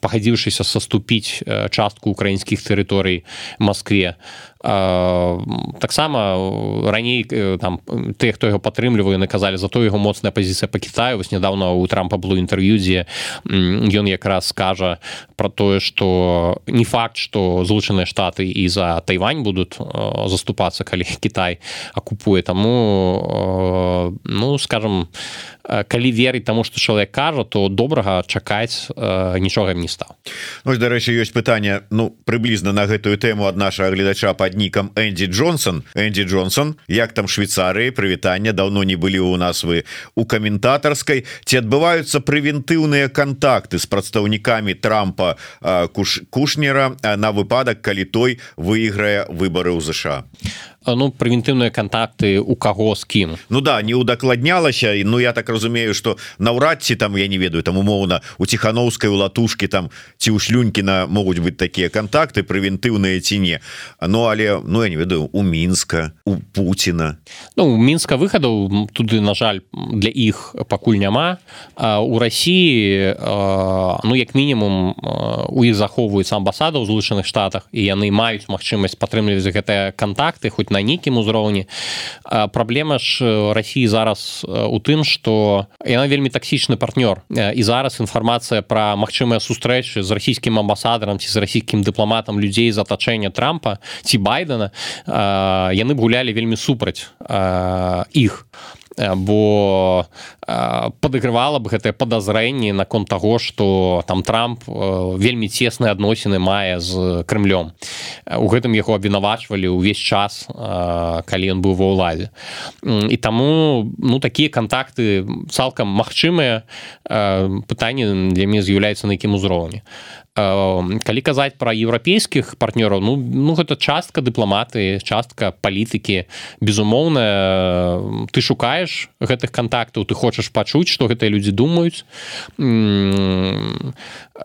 пахадзіўшыся саступіць частку украіны украінскіх тэрыторый Маскве таксама раней э, там ты хто яго падтрымліваю наказалі за то яго моцная пазіцыя па Китаю вось нядаўна у трампа было інтэрв'ю дзе ён якраз скажа про тое что не факт что злучаныя штаты і за Тайвань будуць заступацца калі Кітай акупуе. Таму ну скажем калі верыць таму что чалавек кажа то добрага чакаць нічога не стаў ну, дарэчы ёсць пытанне ну прыблізна на гэтую тэму ад нашага гледача па под нікам Энди Джонсон. Энди Джонсон як там Швейцарыі прывітання давно не былі у нас вы у каментатарскай ці адбываюцца прэвентыўныя контакты з прадстаўнікамі трампа куш кушнера на выпадак калі той выйграе выборы ў ЗША ну прэвентыўныя контакты у каго з кім Ну да не удакладнялася і ну я так разумею что наўрад ці там я не ведаю там умоўна у ціхановскай у латушки там ці ў шлюнькіна могуць быть такія контакты прэвентыўныя ці не. Ну але ну я не ведаю у мінска у Пуціна Ну мінска выхадаў туды на жаль для іх пакуль няма а, у Росіі ну як мінімум у іх захоўваюцца амбасада ў злучаных штатах і яны маюць магчымасць падтрымліваць гэтыя контакты хоць на нейкім узроўні праблема ж Росіі зараз у тым что яна вельмі таксічны партнёр. І зараз інфармацыя про магчымыя сустрэчы з расійскім амбасадарам ці з расійскім дыпламатам людзей з атачэння трампа ці байдена яны гулялі вельмі супраць іх. Э, бо падыгрывала б гэтае падазрэнні наконт таго што там трамп вельмі цесныя адносіны мае з крымлём. У гэтым яго абвінавачвалі ўвесь час калі ён быў ва ўладзе. І таму ну такія контакты цалкам магчымыя пытанні для мяне з'яўляецца на якім узроўні калі казаць пра еўрапейскіх партнёраў ну ну гэта частка дыпламаты частка палітыкі. Безумоўна ты шукаеш гэтых контактаў ты хочаш пачуць што гэтыя людзі думаюць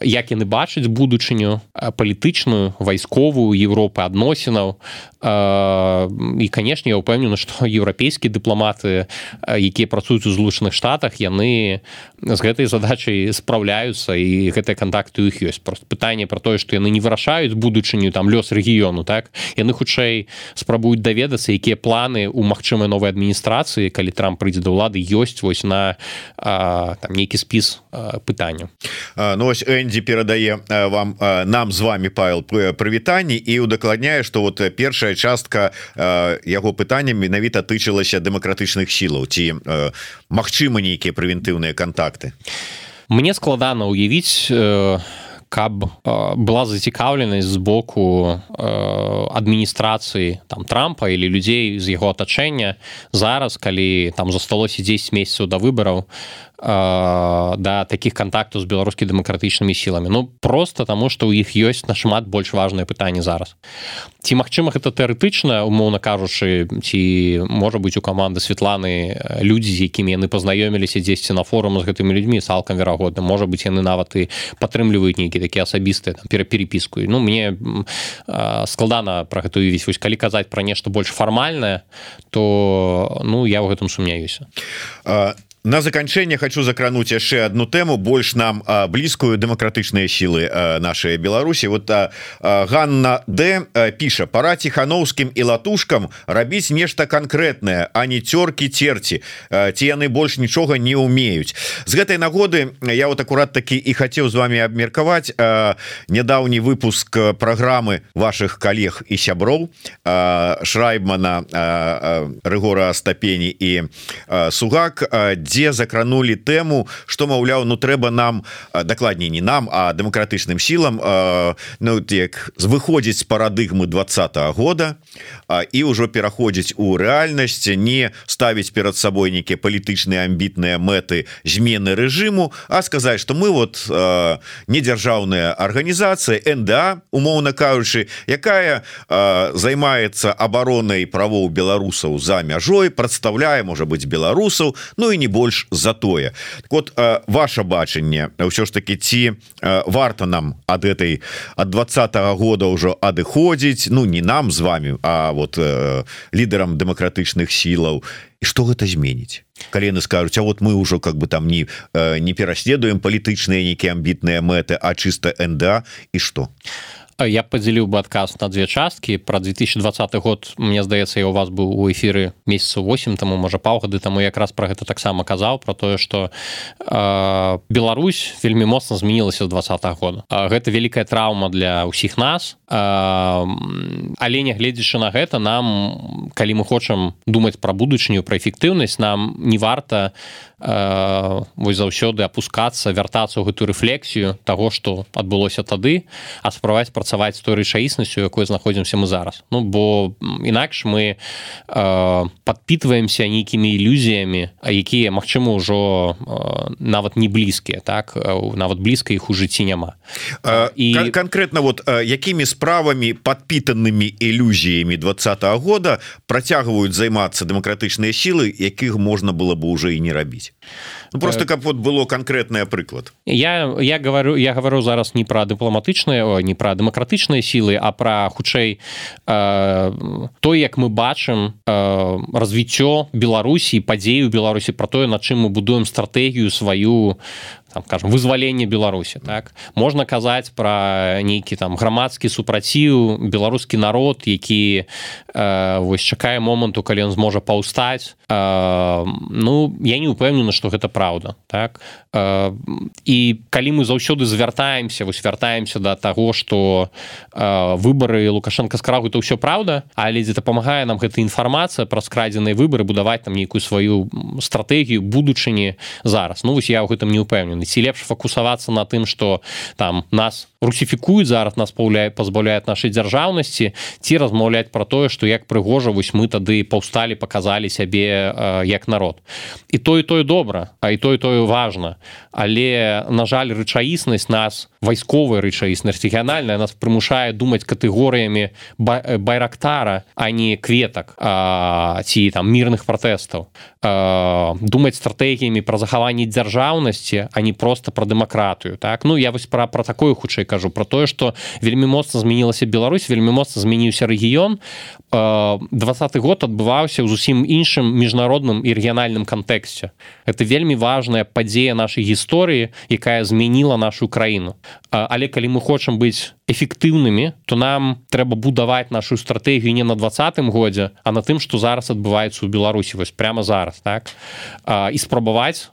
як яны бачаць будучыню палітычную вайсковую Европы адносінаў. І канешне я ўпэўнены што еўрапейскія дыпламаты якія працуюць у злучаных штатах яны з гэтай задачай спраўляюцца і гэтыя контакты у іх ёсць. Просто пытанне про тое что яны не вырашаюць будучыню там лёс рэгіёну так? Яны хутчэй спрабуюць даведацца якія планы у магчымай новай адміністрацыі калі трамп прыйдзе да ўлады ёсць вось на а, там нейкі спіс пытання Ну вось Эндзі перадае вам нам з вами павел прывітанні і удакладняе что вот першая частка яго пытання менавіта тычылася дэмакратычных сілаў. Ці магчыма нейкія прэвентыўныя контакты мне складана ўявіць у каб э, была зацікаўленасць з боку э, адміністрацыі там трампа или людзей з яго атачэння. Зараз калі там засталося 10 месяцаў да выбараў да таких контактаў з беларускі дэмакратычнымі сіламі Ну просто таму што ў іх ёсць нашмат больш важное пытанне зараз. Ці магчыма гэта тэарэтычна умоўна кажучы ці можа быть у каманды Светланы людзі з якімі яны пазнаёміліся дзесьці на форуму з гэтымі людзьмі салкам верагодна. Можа быть яны нават і падтрымліваюць нейкі такія асабістыя пераперепіску Ну мне складана про гэтую весь вось калі казаць пра нешта больш фармальнае то ну я ў гэтым сумняюся на заканчэнне хочу закрануть яшчэ одну тэму больш нам блізкую дэмакратычныя сілы нашай Беларусі вот а, а, Ганна Д піша пора ціхановскім і латушкам рабіць нешта канкрэтнае а не цёркі церці ці яны больш нічога не умеюць з гэтай нагоды я вот акурат такі і хацеў з вами абмеркаваць нядаўні выпуск праграмы ваших калег і сяброў шрайбмана рэгора стапені і сугак. Дзе дзе закранули тэму что маўляў ну трэба нам дакладней не нам а дэмакратычным сілам Ну як выходзіць з парадыгмы двадцатого года і ўжо пераходзіць у рэальнасць не ставіць перад сабой нейкія палітычныя амбітныя мэты змены рэжыму а сказаць что мы вот недзяржаўная арганізацыя НДА умоўна кажучы якая займаецца абаронай правоў беларусаў за мяжой прадстаўляе можа быть беларусаў Ну і не больш затое так вот ваше бачанне ўсё ж таки ці варта нам ад этой от двадцатого года ўжо адыходзіць? Ну не нам з вами а вот лідарам дэмакратычных сілаў. І что гэта зменіць? Калены скажуць А вот мы ўжо как бы там не не пераследуем палітычныя нейкія амбітныя мэты а чыста НДА і что а я подзяліў бы адказ на две часткі про 2020 год мне здаецца я у вас быў у эфиры месяцу 8 таму можа паўгады таму якраз про гэта таксама казаў про тое что э, Беларусь вельмі моцна змянілася з двадцать -го года гэта вялікая траўма для ўсіх нас. Э, але нягледзячы на гэта нам калі мы хочам думаць про будучыню про эфектыўнасць нам не варта э, вось заўсёды опускацца вяртацца ў гэтую рэфлексію того что адбылося тады а справаць пра працаваць з той рэчаіснасцю якой знаходзімся мы зараз. Ну бо інакш мы э, подпитываемся нейкімі ілюзіямі якія Мачыма ўжо э, нават не блізкія так? Нават блізка іх у жыцці няма. І Кон конкретно вот якімі справамі подпитанымі ілюзіямі двадцатого года працягваюць займацца дэмакратычныя сілы якіх можна было бы уже і не рабіць ну, просто каб вот было конкретное прыклад я я говорю я говорю зараз не про дыпламатычныя не про дэмакратычныя сілы а про хутчэй э, то як мы бачым э, развіццё беларусі падзею беларусі про тое на чым мы будуем стратэгію сваю там скажем вызвалення беларусі так? Можна казаць про нейкі там грамадскі супраціў беларускі народ які э, вось чакае моманту калі ён зможа паўстаць. Э, ну я не упэўнены что гэта праўда так? Э, і калі мы заўсёды звяртаемся вось вяртаемся до того что э, выборы лукашенко скрагу то ўсё праўда але дзе дапамагае нам гэта інфармацыя пра скрадзеныя выборы будаваць там нейкую сваю стратэгію будучыні зараз. Ну вось я ў гэтым не упэўнены ці лепш фокусавацца на тым что там нас русіфікуюць зараз нас паўляе пазбаўляюць нашай дзяржаўнасці ці размаўляць про тое что як прыгожа вось мы тады паўсталі показалі сябе э, як народ. І то і тое добра а і то і тое важно але на жаль рэчаіснасць нас вайсковая рэчаіснасць рэгіянальная нас прымушае думаць катэгорыямі байрактара а не кветак а, ці там мірных пратэстаў. Думаць стратэгіямі пра захаванне дзяржаўнасці а не просто про дэмакратыю так? Ну я вось пра про такое хутчэй кажу про тое что вельмі моцна змянілася Беларусь вельмі моцна змяніўся рэгіён. Двадцатый год адбываўся ў зусім іншым міжнародным і рэгіянальным кантэксце. Это вельмі важная падзея нашай гісторыі якая змяніла нашу краіну. Але калі мы хочам быць эфектыўнымі то нам трэба будаваць нашу стратэгію не на двадцатым годзе а на тым что зараз адбываецца у беларусі вось прямо зараз так? А, і спрабаваць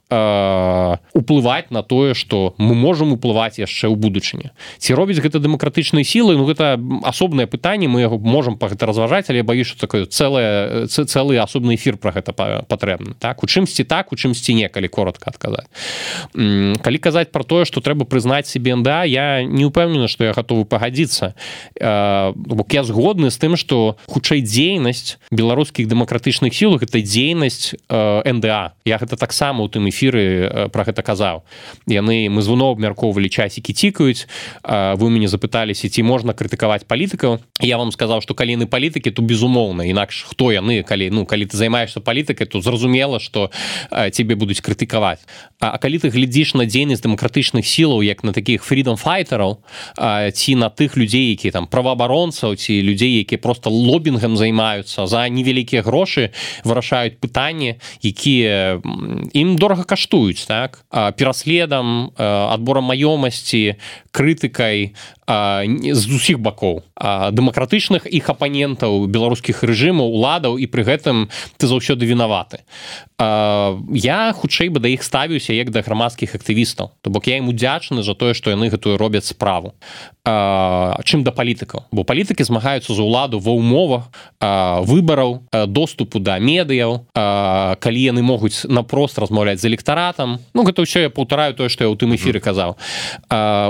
уплываць на тое что мы можемм уплываць яшчэ ў будучыні. Ці робіць гэта дэмакратычнай сілы Ну гэта асобнае пытанне мы яго можемм па гэта разважаць але баюсь что такое цэлае цэлы асобны эфир про гэта патрэбна так? У чымсьці так у чымсьці не калі коротко адказаць. Калі казаць про тое что трэба прызнаць себе да я не упэўнена что я готовы пагадзіцца. Бок я згодны з тым что хутчэй дзейнасць беларускіх дэмакратычных сілах это дзейнасць НДА я гэта таксама у тым эфіры про гэта казаў. Яны мы звоно абмяркоўвалі часікі цікаюць. Вы мяне запыталіся ці можна крытыкаваць палітыкаў. Я вам сказаў что каліны палітыкі то безумоўна інакш хто яны калі ну калі ты займаешься палітыкай то зразумела что тебе будуць крытыкаваць. А калі ты глядзіш на дзейнасць дэмакратычных сілаў як на таких фридом файтераў ці на тых людзей які там праваабаронцаў ці людзей які просто лобінгам займаюцца за невялікія грошы вырашаюць пытанні якія ім дорага каштуюць так? Пераследам адборам маёмасці крытыкай з усіх бакоў. Дэмакратычных іх апанентаў беларускіх рэжымаў уладаў і пры гэтым ты заўсёды вінаваты. Я хутчэй бы да іх ставіўся як да грамадскіх актывістаў. То бок я ім удзячаны за тое што яны гэтую робяць справу. Чым да палітыкаў? Бо палітыкі змагаюцца за ўладу ва ўмовах выбараў доступу да медыяў. Калі яны могуць напрост размаўляць з электаратам. Ну гэта ўсё я паўтараю тое што я ў тым эфіры казаў.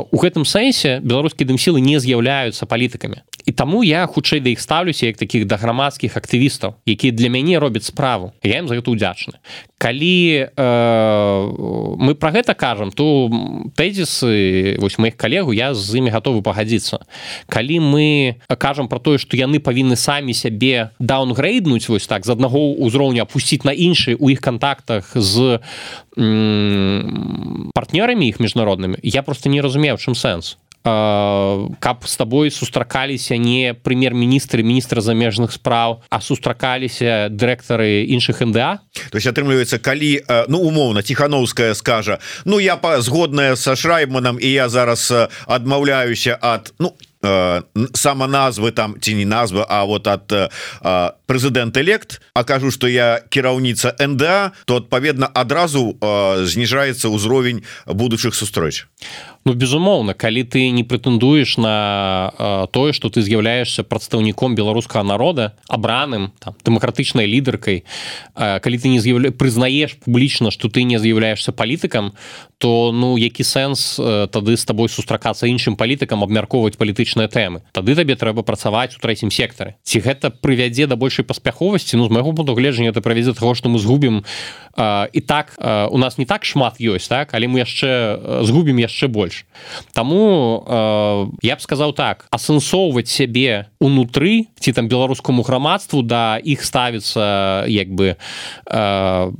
У гэтым сэнсе беларускі дымсілы не з'яўляюцца палітыкамі і таму я хутчэй да іх ставлюся як таких да грамадскіх актывістаў якія для мяне робяць справу. Я ім за гэта удзячны калі э, мы про гэта кажам то тэзісы вось моих калегу я з імі готовы пагадзіцца. Калі мы кажам про тое что яны павінны самі сябе даунгрейднуць вось так з аднаго ўзроўня опусціць на іншы у іх контактах з партнёрамі іх міжнароднымі я просто не разумею чым сэнс каб з табой сустракаліся не прэм'ер-міністры міністра замежных спраў а сустракаліся дырэктары іншых НДА то есть атрымліваецца калі ну умоўна тихохановская скажа Ну я па згодная са шрайманам і я зараз адмаўляюся ад ну сама назвы там ці не назва А вот от прэзідэнт элект А кажу что я кіраўніца НДА то адпаведна адразу зніжаецца ўзровень будучых сустрэч Ну безумоўна калі ты не прэтэндуеш на э, тое что ты з'яўляешься прадстаўніком беларускага народа абраным там дэмакратычнай лідаркай э, калі ты не з'яўля прызнаеш публічна что ты не з'яўляешься палітыкам то ну які сэнс э, тады з табой сустракацца іншым палітыкам абмяркоўваць палітычныя тэмы? Тады табе трэба працаваць у трэцім сектары. Ці гэта прывядзе да большай паспяховасці ну з майго буду гледжання это правядзе того что мы згубім э, і так э, у нас не так шмат ёсць так але мы яшчэ згубім яшчэ больш. Таму э, я б сказаў так асэнсоўваць сябе унутры ці там беларускаму грамадству да іх ставіцца як бы э,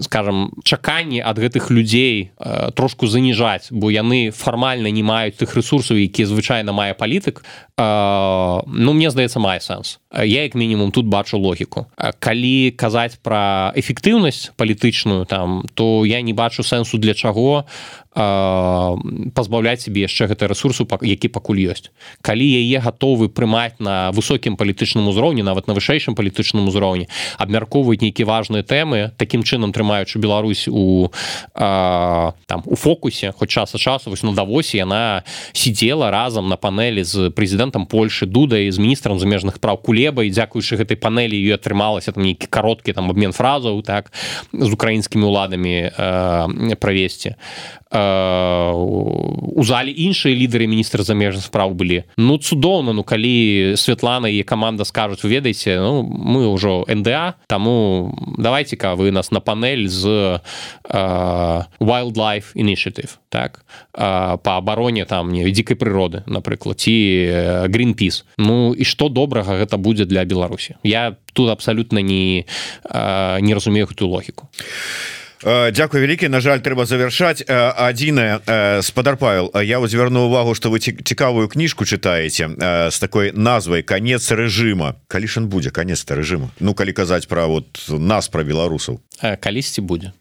скажем чаканні ад гэтых людзей э, трошку заніжаць бо яны фармальна не маюць тых ресурсаў які звычайна мае палітык э, ну мне здаецца мае сэнс. Я як мінімум тут бачу логіку. Калі казаць пра эфектыўнасць палітычную там то я не бачу сэнсу для чаго пазбаўляць себе яшчэ гэты ресурсу які пакуль ёсць. Калі яе гатовы прымаць на высокім палітычным узроўні нават на вышэйшым палітычным узроўні абмяркоўваюць нейкія важныя тэмы такім чынам трымаючы Беларусь у а, там у фокусе хоць час часу вось на давосе яна сидела разам на панелі з прэзідэнтам Польшы дудай з міністрам замежных праў кулеба і дзякуючы гэтай панелі ее атрымалася там нейкі кароткі там обмен фразаў так з украінскімі уладамі правесці у зале іншыя лідары міністра замежных справ былі ну цудоўна ну калі Святлана і команда скажуць ведаеце ну, мы ўжо НДА таму давайте-ка вы нас на панель з uh, wildlife initiative так? Uh, по абароне там не дзікай прыроды напрыклад ці greenpeace ну і што добрага гэта будзе для беларусі? Я тут абсалютна не uh, не разумею гэтую логіку. а Дякую вялікі На жаль трэба завершаць адзінае спадар Павел я звярну увагу что вы цікавую кніжку чытаеце з такой назвай конец рэжыма калішын будзе конец рэжыма Ну калі казаць пра вот нас пра беларусаў калісьці будзе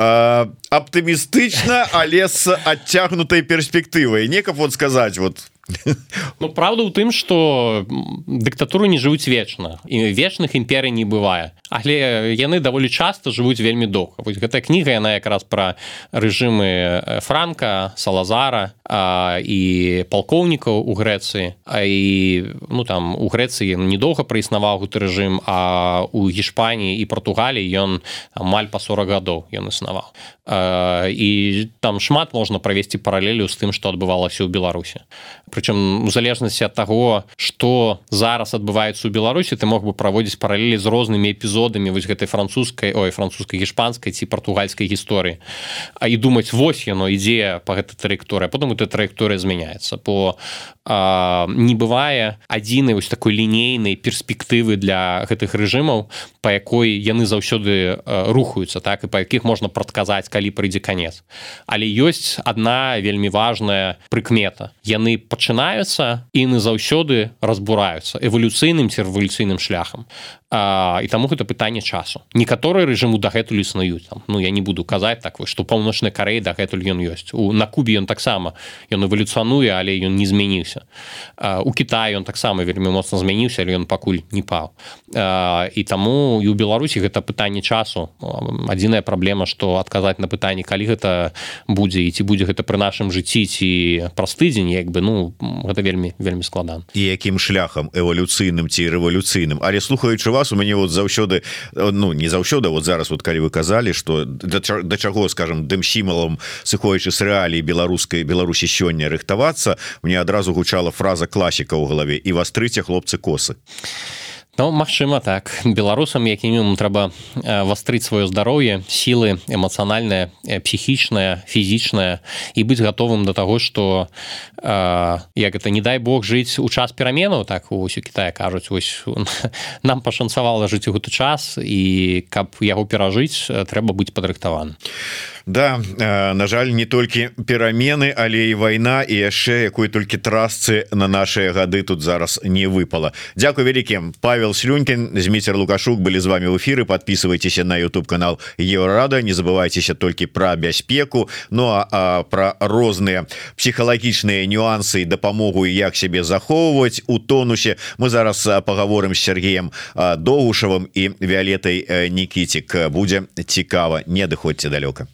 аптымістычна але с адцягнутай перспектывай некаб вот сказаць вот *laughs* Ну правда ў тым что дыктатуру не жывуць вечна і вечных імперый не бывае. Але яны даволі часто жывуць вельмі доўга. Вось гэтая кніга яна якраз пра рэжымы франка салазара а, і палкоўнікаў у Грэцыі. А і ну там у Грэцыі недоўга праіснаваў гэты рэжым а у гішпаніі і Португалі ён амаль па 40 гадоў ён існаваў. І там шмат можна правесці паралелю з тым што адбывалася ў беларусе прычым у залежнасці ад таго что зараз адбываецца у Беларусі ты мог бы праводзіць паралелі з рознымі эпізодамі вось гэтай французскай ой французскай гішпанскай ці португальскай гісторыі А і думаць вось яно ідзе по гэтай траекторыя потом эта траекторыя змяняецца по не бывае адзінай вось такой лінейнай перспектывы для гэтых рэжымаў по якой яны заўсёды рухаюцца так і па якіх можна прадказаць калі прыйдзе конец але ёсць одна вельмі важная прыкмета. Яны пачынаюцца і не заўсёды разбураюцца эвалюцыйным ці рэвалюцыйным шляхам а, і таму гэта пытанне часу. Некаторыя рэжыму дагэтуль існуюць там ну я не буду казаць так вы што паўночнай карэй дагэтуль ён ёсць у на кубе ён таксама ён эвалюцыянуе але ён не змяніўся у Кіта ён таксама вельмі моцна змяніўся ён пакуль не паў і таму і у беларусі гэта пытанне часу адзіная праблема што адказаць на пытанне калі гэта будзе і ці будзе гэта пры нашым жыцці ці праз тыдзень як бы ну гэта вельмі вельмі складан. І якім шляхам эвалюцыйным ці рэвалюцыйным але слухаючы вас у мяне вот заўсёды ну не заўсёды вот зараз вот калі вы казалі что да, да чаго скажем дым сімалам сыходзячы з рэалій беларускай беларусі сёння рыхтавацца мне адразу гучала фраза класіка ў галаве і вастрыце хлопцы косы Ну, Магчыма так. Беларусам як мінімум трэба вастрыць сваё здароўе сілы эмацыянальная псіхічная фізічная і быць гатовым да таго што як это не дай Бог жыць у час пераменаў так ось у Китае кажуць ось *laughs* нам пашанцавала жыць у гэты час і каб яго перажыць трэба быць падрыхтаван Да на жаль не толькі перамены але і вайна і яшчэ якой толькі трасцы на нашыя гады тут зараз не выпала. Дякую вялікім Павел слюнькин Зміцер лукашук былі з вами в эфиры подписывайтесь на YouTube канал еврорада не забывайтеся толькі про бяспеку. Ну а, а про розныя псіхалагічныя нюансы дапамогу як сябе захоўваць у тонусе мы зараз паговорым з Сергеем доушавым і віолетай Нкіцік будзе цікава. Не адыходзьце далёка